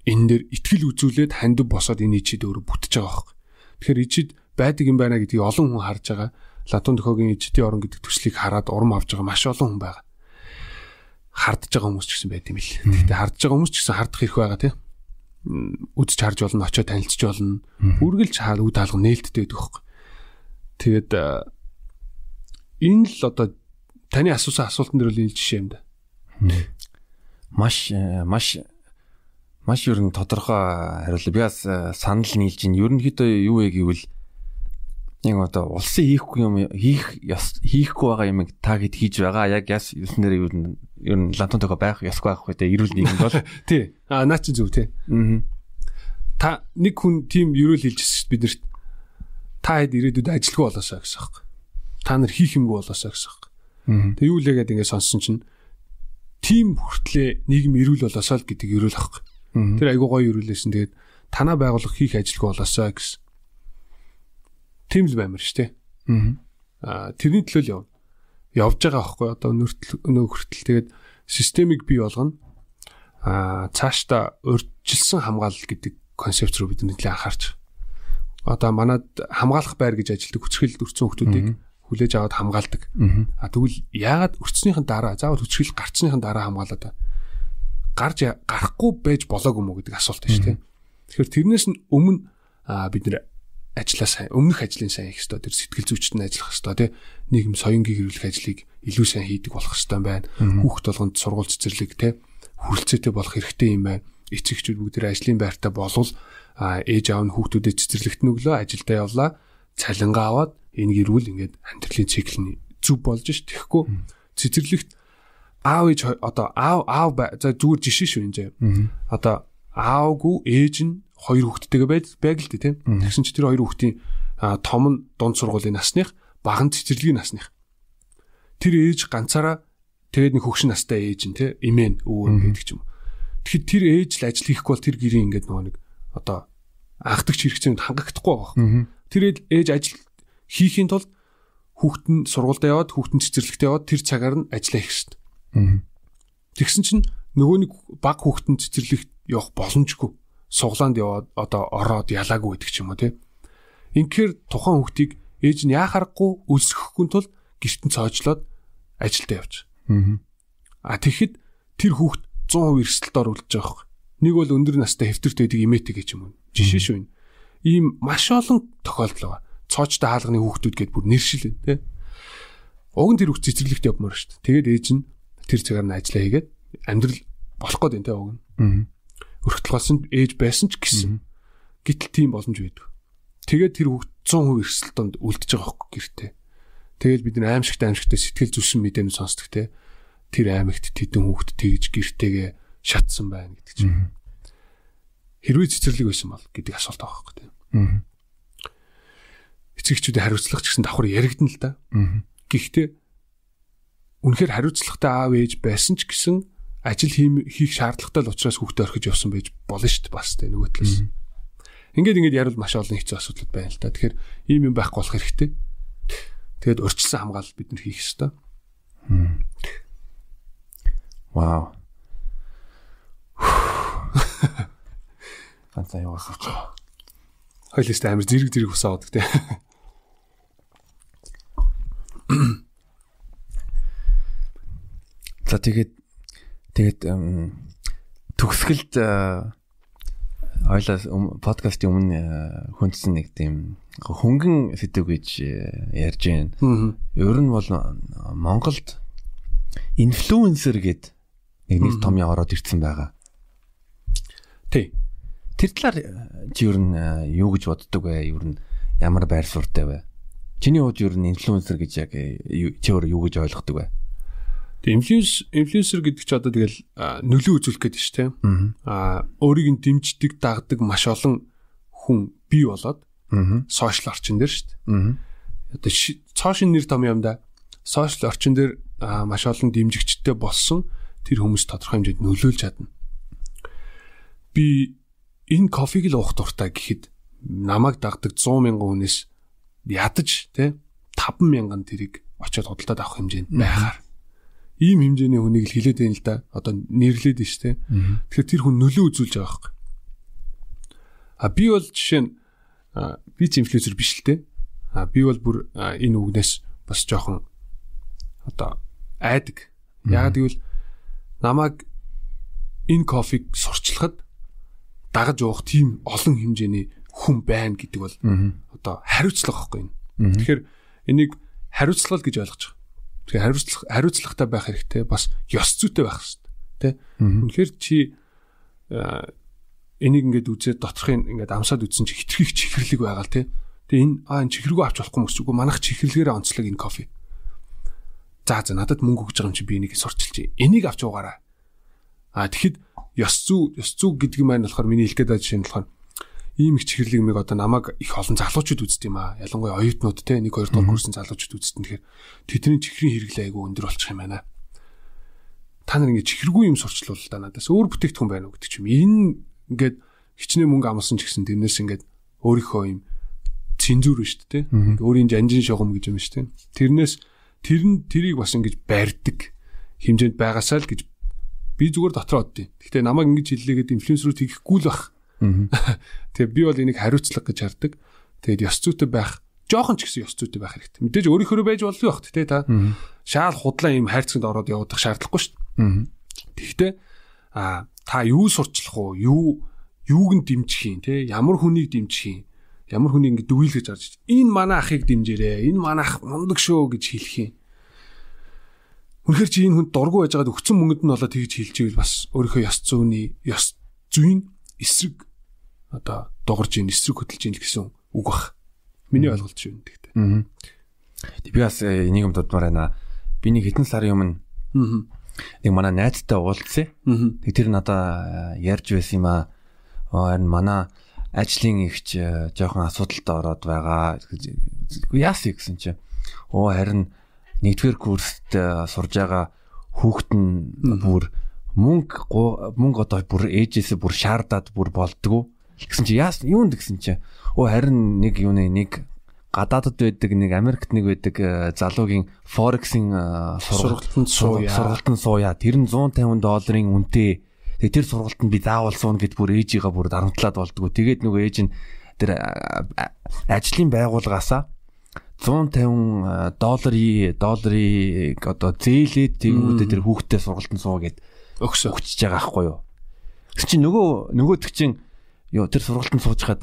энэ дээр итгэл үзүүлээд хандив босоод энэ ичид өөрөө бүтэж байгаа байхгүй. Тэгэхээр ичид байдаг юм байна гэдгийг олон хүн харж байгаа. Латун төхөгийн ичдийн орон гэдэг төслийг хараад урам авж байгаа маш олон хүн байгаа. Хардж байгаа хүмүүс ч гэсэн байт юм л. Гэхдээ хардж байгаа хүмүүс ч гэсэн хардах хэрэг байгаа тийм. Үдч харж болно, очиод танилцж болно. Үргэлж хаал үд хаалга нээлттэй байдаг хөөхгүй. Тэгээд энэ л одоо таны асуусан асуултан дээр л энэ жишээ юм да. Маш маш маш ер нь тодорхой хариулт. Би бас санал нийлж ин ерөнхийдөө юу вэ гэвэл яг одоо улсын хийхгүй юм хийх хийхгүй байгаа юм та хэд хийж байгаа яг яс юуснээр юу ер нь лантон төгөө байх ёсгүй байх үү эрүүл нийгэмд бол. Тий. А наа чи зүг тий. Аа та нэг хүн тийм ерөөл хэлжсэн бид нарт. Та хэд ирээдүйд ажилгүй болоосаа гэсэн юм та нар хийх юмгүй болоосаа гэсэн юм тэг юу лээгээд ингэ сонссон чинь тийм хүртлээ нийгэм эрүүл болоосаа л гэдэг ерөөл ахгүй тэр айгуу гоё ерөөлөөсөн тэгээд танаа байгуулах хийх ажилгүй болоосаа гэсэн. Тийм л баймар штэ. Аа тэрний төлөө л явна. Явж байгаа байхгүй одоо өнөртөл өнөө хүртэл тэгээд системийг бий болгоно. Аа цаашдаа урьдчилсан хамгаалал гэдэг концепт руу бид нэлээд анхаарч. Одоо манад хамгаалах байр гэж ажилдаг хүчрхэл өрцөн хүмүүсийг хүлээж аваад хамгаалдаг. А тэгвэл яагаад өрцснийхэн дараа заавал хүчрхэл гарцсныхэн дараа хамгаалаад гарч гарахгүй байж болоогүй мó гэдэг асуулт байна шүү дээ. Тэгэхээр тэрнээс нь өмнө бид нэр ажиллаа сайн өмнөх ажлын сайн хийх ёстой. Тэр сэтгэл зүйчт нь ажиллах ёстой тий. Нийгэм соёнгийн хэрэглэх ажлыг илүү сайн хийдэг болох ёстой байна. Хүүхд болгонд сургууль цэцэрлэг тий. Хүрэлцээтэй болох хэрэгтэй юм байна. Эцэгчүүд бүгд ажлын байртаа болвол ээж аав нь хүүхдүүдэд цэцэрлэгт нүглөө ажилдаа явлаа. Цалингаа аваад энэ гэрүүл ингээд амьдралын цикл нь зүв болж ш тэгэхгүй цэцэрлэгт аав ээж одоо аав аав за зүгээр жишээ шүү энэ. Одоо аавгүй ээж нь хоёр хүүхэдтэйгээ байд байг л дээ тийм. Тэгсэн чи тэр хоёр хүүхдийн том нь дунд сургуулийн насных, баг нь цэцэрлэгийн насных. Тэр ээж ганцаараа тэгээд нэг хөгшин настай ээж нь тийм эмээн өвөө гэдэг ч юм. Тэгэхэд тэр ээж л ажил хийхгүй бол тэр гэрийн ингээд нөгөө нэг одоо анхдагч хэрэгцээнд хангахдахгүй байгаа. Тэр ээж ажил хийхийн тулд хүүхэд нь сургуульд яваад хүүхэд нь цэцэрлэгт яваад тэр цагаар нь ажиллаа хийх хэрэгтэй. Тэгсэн чинь нөгөө нэг баг хүүхэд нь цэцэрлэгт явах боломжгүй суглаанд яваад одоо ороод ялаагүй гэдэг ч юм уу тий. Инхээр тухайн хүүхдийг ээж нь яхахгүй өлсөхгүй тул гэртэн цоожлоод ажилдаа явж. Аа тэгэхэд тэр хүүхд 100% эрсдэлд оруулж байгаа хэрэг. Нэг бол өндөр настай хэвтэрт байдаг имээтэй гэж юм. Жишээ шүү энэ. Ийм маш олон тохиолдол байгаа. Цоочтой хаалганы хүүхдүүд гээд бүр нэршил байна тий. Уг нь тэр хүүхд цэцэрлэгт явмаар шүү дээ. Тэгээд ээж нь тэр цагаар нь ажиллаа хийгээд амьдрал болох гээд байна тий уг нь өрхтөлгоос нь ээж байсан ч гэсэн. Гэтэл тийм боломж байдаг. Тэгээд тэр хүүхд 100% эрсдэлтөнд үлдчихэж байгаа хөөхгүй гэртээ. Тэгээд бид нар аимшигт аимшигтээ сэтгэл зүсэн мэдээнүү сонсдог те. Тэр аймагт тэдэн хүүхд тэгж гэртээгээ шатсан байна гэдэг чинь. Хэрвээ цэцэрлэг байсан бол гэдэг асуулт байгаа хөөхгүй те. Эцэгчүүдийн хариуцлага ч гэсэн давхар яригдана л да. Гэхдээ үнэхээр хариуцлагатай аав ээж байсан ч гэсэн ажил хийх шаардлагатай л учраас хүүхдээ орхиж явсан байж болно шүү дээ бас тэ нөгөө талаас. Ингээд ингээд ярил маш олон хэцүү асуудал байна л да. Тэгэхээр ийм юм байхгүй болох хэрэгтэй. Тэгээд урьдчилсан хамгаалал бид нар хийх ёстой. Вау. Ганцаа яваасаач. Хойлоос амар зэрэг зэрэг усаа авдаг тий. За тэгээд тэгээд төгсгөлд ойлоо подкастын өмнө хүндсэн нэг тийм хөнгөн сэдв гэж ярьж байна. Ер нь бол Монголд инфлюенсер гэд нэг нэг том яваад ирсэн байгаа. Тий. Тэр талаар чи ер нь юу гэж боддог вэ? Ер нь ямар байр суурьтай вэ? Чиний хувьд ер нь инфлюенсер гэж яг чи өөр юу гэж ойлгодог вэ? Тэг инфлюенс инфлюенсер гэдэг чи одоо тэгэл нөлөө үзүүлэх гэдэг шүү дээ. Аа өөрийг нь дэмждэг, дагдаг маш олон хүн бий болоод сошиал орчин дээр шүү дээ. Одоо цоошин нэр том юм да. Сошиал орчин дээр маш олон дэмжигчтэй болсон тэр хүмүүс тодорхой хэмжээнд нөлөөлж чадна. Би энэ кофег л уух дуртай гэхэд намайг дагдаг 100 мянган хүнээс ядаж те 5 мянган тэрийг очиод худалдаад авах хэмжээнд байхаар ийм хэмжээний хүнийг л хилээд байна л да. Одоо нэрлээд нь дээ. Тэгэхээр тэр хүн нөлөө үзүүлж байгаа хэрэг. А би бол жишээ нь би ч инфлюенсер биш л дээ. А би бол бүр энэ үгнээс бас жоохон одоо айдаг. Яагаад гэвэл намайг энэ кофег сурчлахад дагаж уух тийм олон хэмжээний хүн байна гэдэг бол одоо хариуцлага байхгүй юм. Тэгэхээр энийг хариуцлага гэж ойлгож. Тэгэхээр хариуцлах хариуцлагатай байх хэрэгтэй бас ёс зүйтэй байх хэрэгтэй тий. Үнэхээр чи энийг ингээд үзээд доторхын ингээд амсаад үзсэн чи хитрхийг чихэрлэг байгаа л тий. Тэгээ энэ аа энэ чихрэгөө авч болохгүй мөс үгүй манах чихэрлэгээрээ онцлог энэ кофе. За за надад мөнгө өгж байгаа юм чи би энийг сурчилж. Энийг авч уугаарай. А тэгэхэд ёс зүй ёс зүй гэдэг юм аа болохоор миний хэлэх гээд жишээ нь болохоор ийм их чихэрлэг мэг одоо намайг их олон залуучууд үздэг юм аа. Ялангуяа оюутнууд те 1 2 дугаар курсын залуучууд үздэг. Тэгэхээр тэдний чихрийн хэрэглээ айгүй өндөр болчих юм байна. Та нар ингэ чихэргүй юм сурчлуул та надаас өөр бүтээгдэхүүн байна уу гэдэг чим. Энэ ингээд хичнээн мөнгө амсан ч гэсэн тэрнээс ингээд өөрийнхөө юм цензур шүү дээ. Өөрийн жанжин шугам гэж юм шүү дээ. Тэрнээс тэр нь тэрийг бас ингэж барьдаг хэмжээнд байгаасаа л гэж би зүгээр дотроо оддیں۔ Гэхдээ намайг ингэж хэллээгээд инфлюенсерүүд хийхгүй л бах Тэгээ би бол энийг хариуцлага гэж хардаг. Тэгээд ёс зүйтэй байх жоохон ч гэсэн ёс зүйтэй байх хэрэгтэй. Мэдээж өөрийнхөө байж болно байх тий та. Шаал худлаа ийм хайрцагт ороод явах шаардлагагүй шүү дээ. Тэгэхдээ а та юу сурчлах уу? Юу юуг нь дэмжих юм те? Ямар хүнийг дэмжих юм? Ямар хүнийг ингэ дүгийлгэж гарч энэ манай ахыг дэмжээрэй. Энэ манай ах мундаг шүү гэж хэлэх юм. Үнэхээр чи энэ хүнд дургу байж байгаад өгцөн мөнгөд нь болоод тэгж хэлж ивэл бас өөрийнхөө ёс зүйний ёс зүйн эсрэг одоо дугарж ийн эсрэг хөдөлж ийн гэсэн үг бах. Миний ойлголт шүү нэгтэй. Аа. Би бас э, энийг юм дудмаар байна. Би нэг хэдэн сарын өмнө нэг манай найзтай уулзсан. Тэг тэр надаа э, ярьж байсан юм аа. Харин манай ажлын ихч э, жоохон асуудалтай ороод байгаа. Яасан гэсэн чинь. Оо харин нэгдүгээр курст сурж байгаа хүүхэд нь бүр мөнгө мөнгө одоо бүр ээжээсээ бүр шаардаад бүр болдгоо Гэсэн чи яас юунд гэсэн чи оо харин нэг юуны нэг гадаадд байдаг нэг Америкт нэг байдаг э, залуугийн форексийн э, сургалтанд сууя. Сургалтанд сууя. Тэр нь 150 долларын үнэтэй. Тэгээ тэр сургалтанд би заавал суун гэд бүр ээжигээ бүр дарамтлаад болдгоо. Тэгээд нөгөө ээж нь тэр э, ажлын байгууллагаасаа 150 долларын долларыг одоо зээлээд тэгэнгүүтээ тэр хүүхдэд сургалтанд суу гэд өгсө өгчөж байгаа байхгүй юу. Гэвч чи нөгөө нөгөөдөг чинь ёо тэр сургалтанд сууж хаад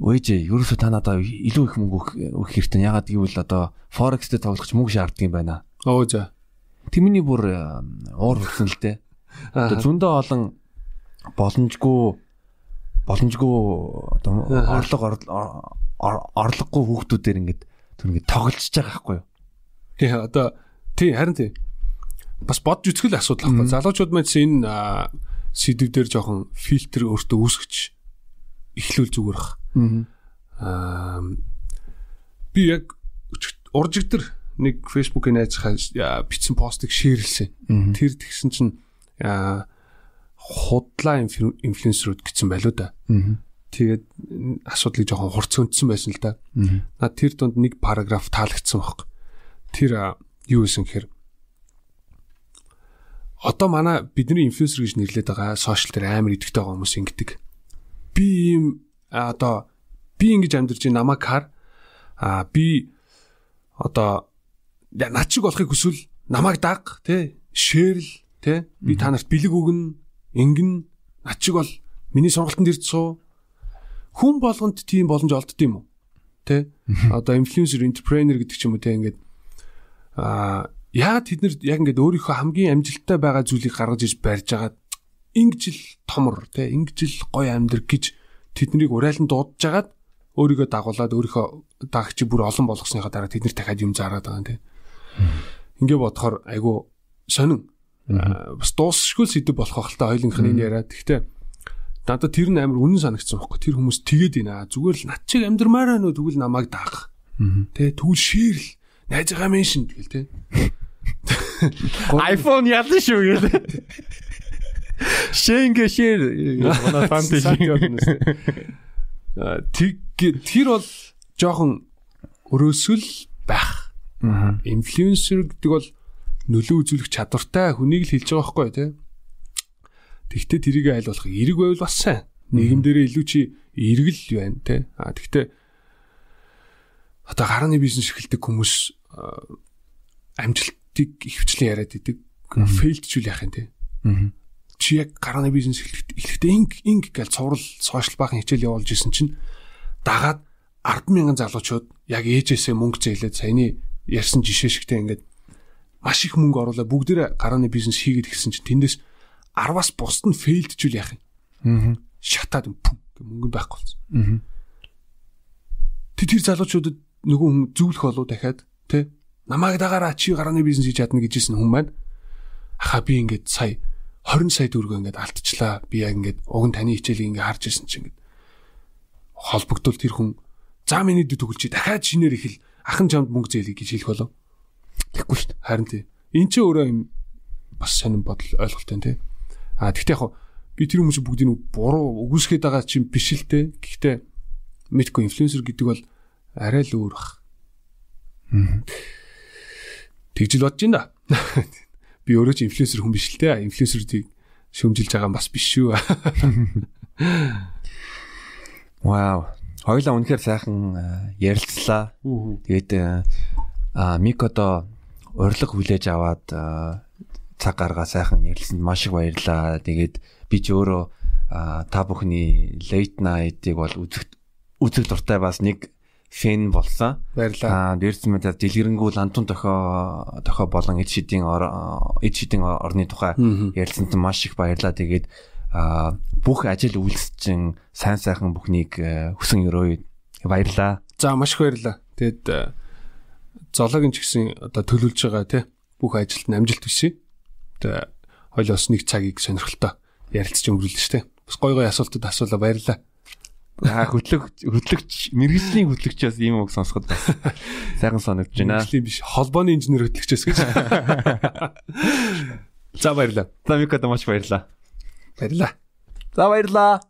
өөжээ ерөөсөө та надаа илүү их мөнгө өгөх хэрэгтэй. Ягаад гэвэл одоо Forex дээр тоглох мөнгө шаарддаг юм байна. Оо за. Тэмний бүр уур хүрсэн л дээ. Одоо зөндөө олон боломжгүй боломжгүй одоо орлого орлогогүй хүүхдүүдээр ингээд тэр ингээд тоглож байгаа байхгүй юу? Тий одоо тий харин тий. Бас бодж үзэх л асуудал байхгүй. Залуучууд маань энэ сэдв дээр жоохон фильтр өөртөө үүсгэж эхлүүл зүгээр бах. Аа би яг уржигдэр нэг фэйсбүүкийн найзхаа бичсэн постыг шеэрлсэн. Тэр тэгсэн чинь худлаа инфлюенсерүүд гэсэн байлуу да. Тэгээд асуудлыг жоохон хурц өндсөн байсан л да. Наад тэр донд нэг параграф таалагдсан баг. Тэр юу гэсэн гэхээр одоо манай бидний инфлюенсер гэж нэрлэдэг байгаа сошиал дээр амар идэвхтэй байгаа хүмүүс ингэдэг. Би ийм одоо би ингэж амьдарч намайг хар. А би одоо над шиг болохыг хүсвэл намайг даг тий шээрл тий би та нарт бэлэг өгнө ингэн. Над шиг бол миний сургалтанд ирд суу. Хүн болгонд тийм боломж олдд юм уу? Тий одоо инфлюенсер энтерпренер гэдэг ч юм уу тий ингээд а яагаад тэд нар яг ингээд өөрийнхөө хамгийн амжилттай байгаа зүйлийг гаргаж иж барьж агаад ингэж л томор тий ингэж л гоё амьдрах гэж тэднийг урайлан дуудаж агаад өөрийгөө дагуулад өөрийнхөө дагч бүр олон болгосныхаа дараа тэд нар дахиад юм заарад байгаа юм тий ингээ бодохоор айгу сонин бас дуусшгүй сэдв болох байх л та хоёулынх нь энэ яриа. Гэхдээ надад тэр нь амар үнэн санагдсан байхгүй. Тэр хүмүүс тэгээд ийна. Зүгээр л над чиг амьдрмаараа нөө тэгвэл намайг даах. Тэ тэгвэл ширл найзгаа меншин тэгэл тэ. iPhone ядан шүү гээл. Шенгэ шир манай фантези. Тэг тэр бол жоохон өрөөсөл байх. Инфлюенсер гэдэг бол нөлөө үзүүлэх чадвартай хүнийг л хэлж байгаа байхгүй тий. Тэгтээ тэрийг айл болох эрэг байвал бас сайн. Нийгэмдэрээ илүү чи эргэл байна тий. А тэгтээ одоо гарааны бизнес эхэлдэг хүмүүс амжилтыг ихвчлэн яриад идэг. Фейлдчүүл яах юм те. Чи яг гарааны бизнес эхлэхдээ инг инг гэж цуврал сошиал баахан хичээл явуулж исэн чинь дагаад 100000 залуучууд яг ээжээсээ мөнгө зээлээд саяны ярьсан жишээ шигтэй ингээд маш их мөнгө оруулаад бүгдээрээ гарааны бизнес хийгээд ирсэн чинь тэндээс 10-аас бусд нь фейлдчүүл яах юм. Аа. Шатаад пүм гэх мөнгө байхгүй болсон. Аа. Тэ тэр залуучуудад нөгөө хүн зөвлөх болов дахиад тэ намайг дагаараа чи гарааны бизнес хийж чадна гэжсэн хүн маань аха би ингээд сая 20 сая төгрөгөө ингээд алдчихлаа. Би яг ингээд уг нь таны хичээлийг ингээд харж ирсэн чинь ингээд холбогдвол тэр хүн за миний дэд төгөлчи дахиад шинээр ихэл ахын чамд мөнгө зээлийг гэж хэлэх болов. Тэгэхгүй шүү дээ. Харин тий. Энд чи өөрөө юм бас сонирн бодол ойлголттой тий. А тэгтээ яг би тэр хүмүүс бүгдийг буруу үгүйсгээд байгаа чинь биш л дээ. Гэхдээ мэдгүй инфлюенсер гэдэг бол арай л өөр бах. Тэгж л бодож байна да. Би өөрөө ч инфлюенсер хүн биш л дээ. Инфлюенсерүүдийг шөмжилж байгаа бас биш шүү. Вау. Хоёлаа үнэхээр сайхан ярилцлаа. Тэгээд а Микодо урилга хүлээж аваад цаг гаргаа сайхан ярилцсанд маш их баярлаа. Тэгээд би ч өөрөө та бүхний late night-ыг бол үзэх үзэх дуртай бас нэг фэн болсон. Баярлаа. Аа дээрс мэдээ дэлгэрэнгүү лантун тохио тохио болон эд шидийн эд шидийн орны тухай ярилцсанд маш их баярлаа. Тэгээд а бүх ажил үйлсчин сайн сайхан бүхнийг хүсэн өрөө баярлаа. За маш их баярлаа. Тэгэд зоологийн ч гэсэн одоо төлөвлөж байгаа тий бүх ажилд нь амжилт хүсье. Тэгээ хойлоос нэг цагийг сонирхолтой ярилцж өнгөрүүлнэ штэ. Бас гой гой асуултууд асуулаа баярлаа. Аа хөтлөг хөтлөгч мэрэгжлийн хөтлөгчөөс ийм үг сонсоход бас сайхан санагдаж байна. Мэрэгжлийн биш холбооны инженер хөтлөгчөөс гэж. За баярлаа. За Микото маш баярлаа. Баярлаа. За баярлаа.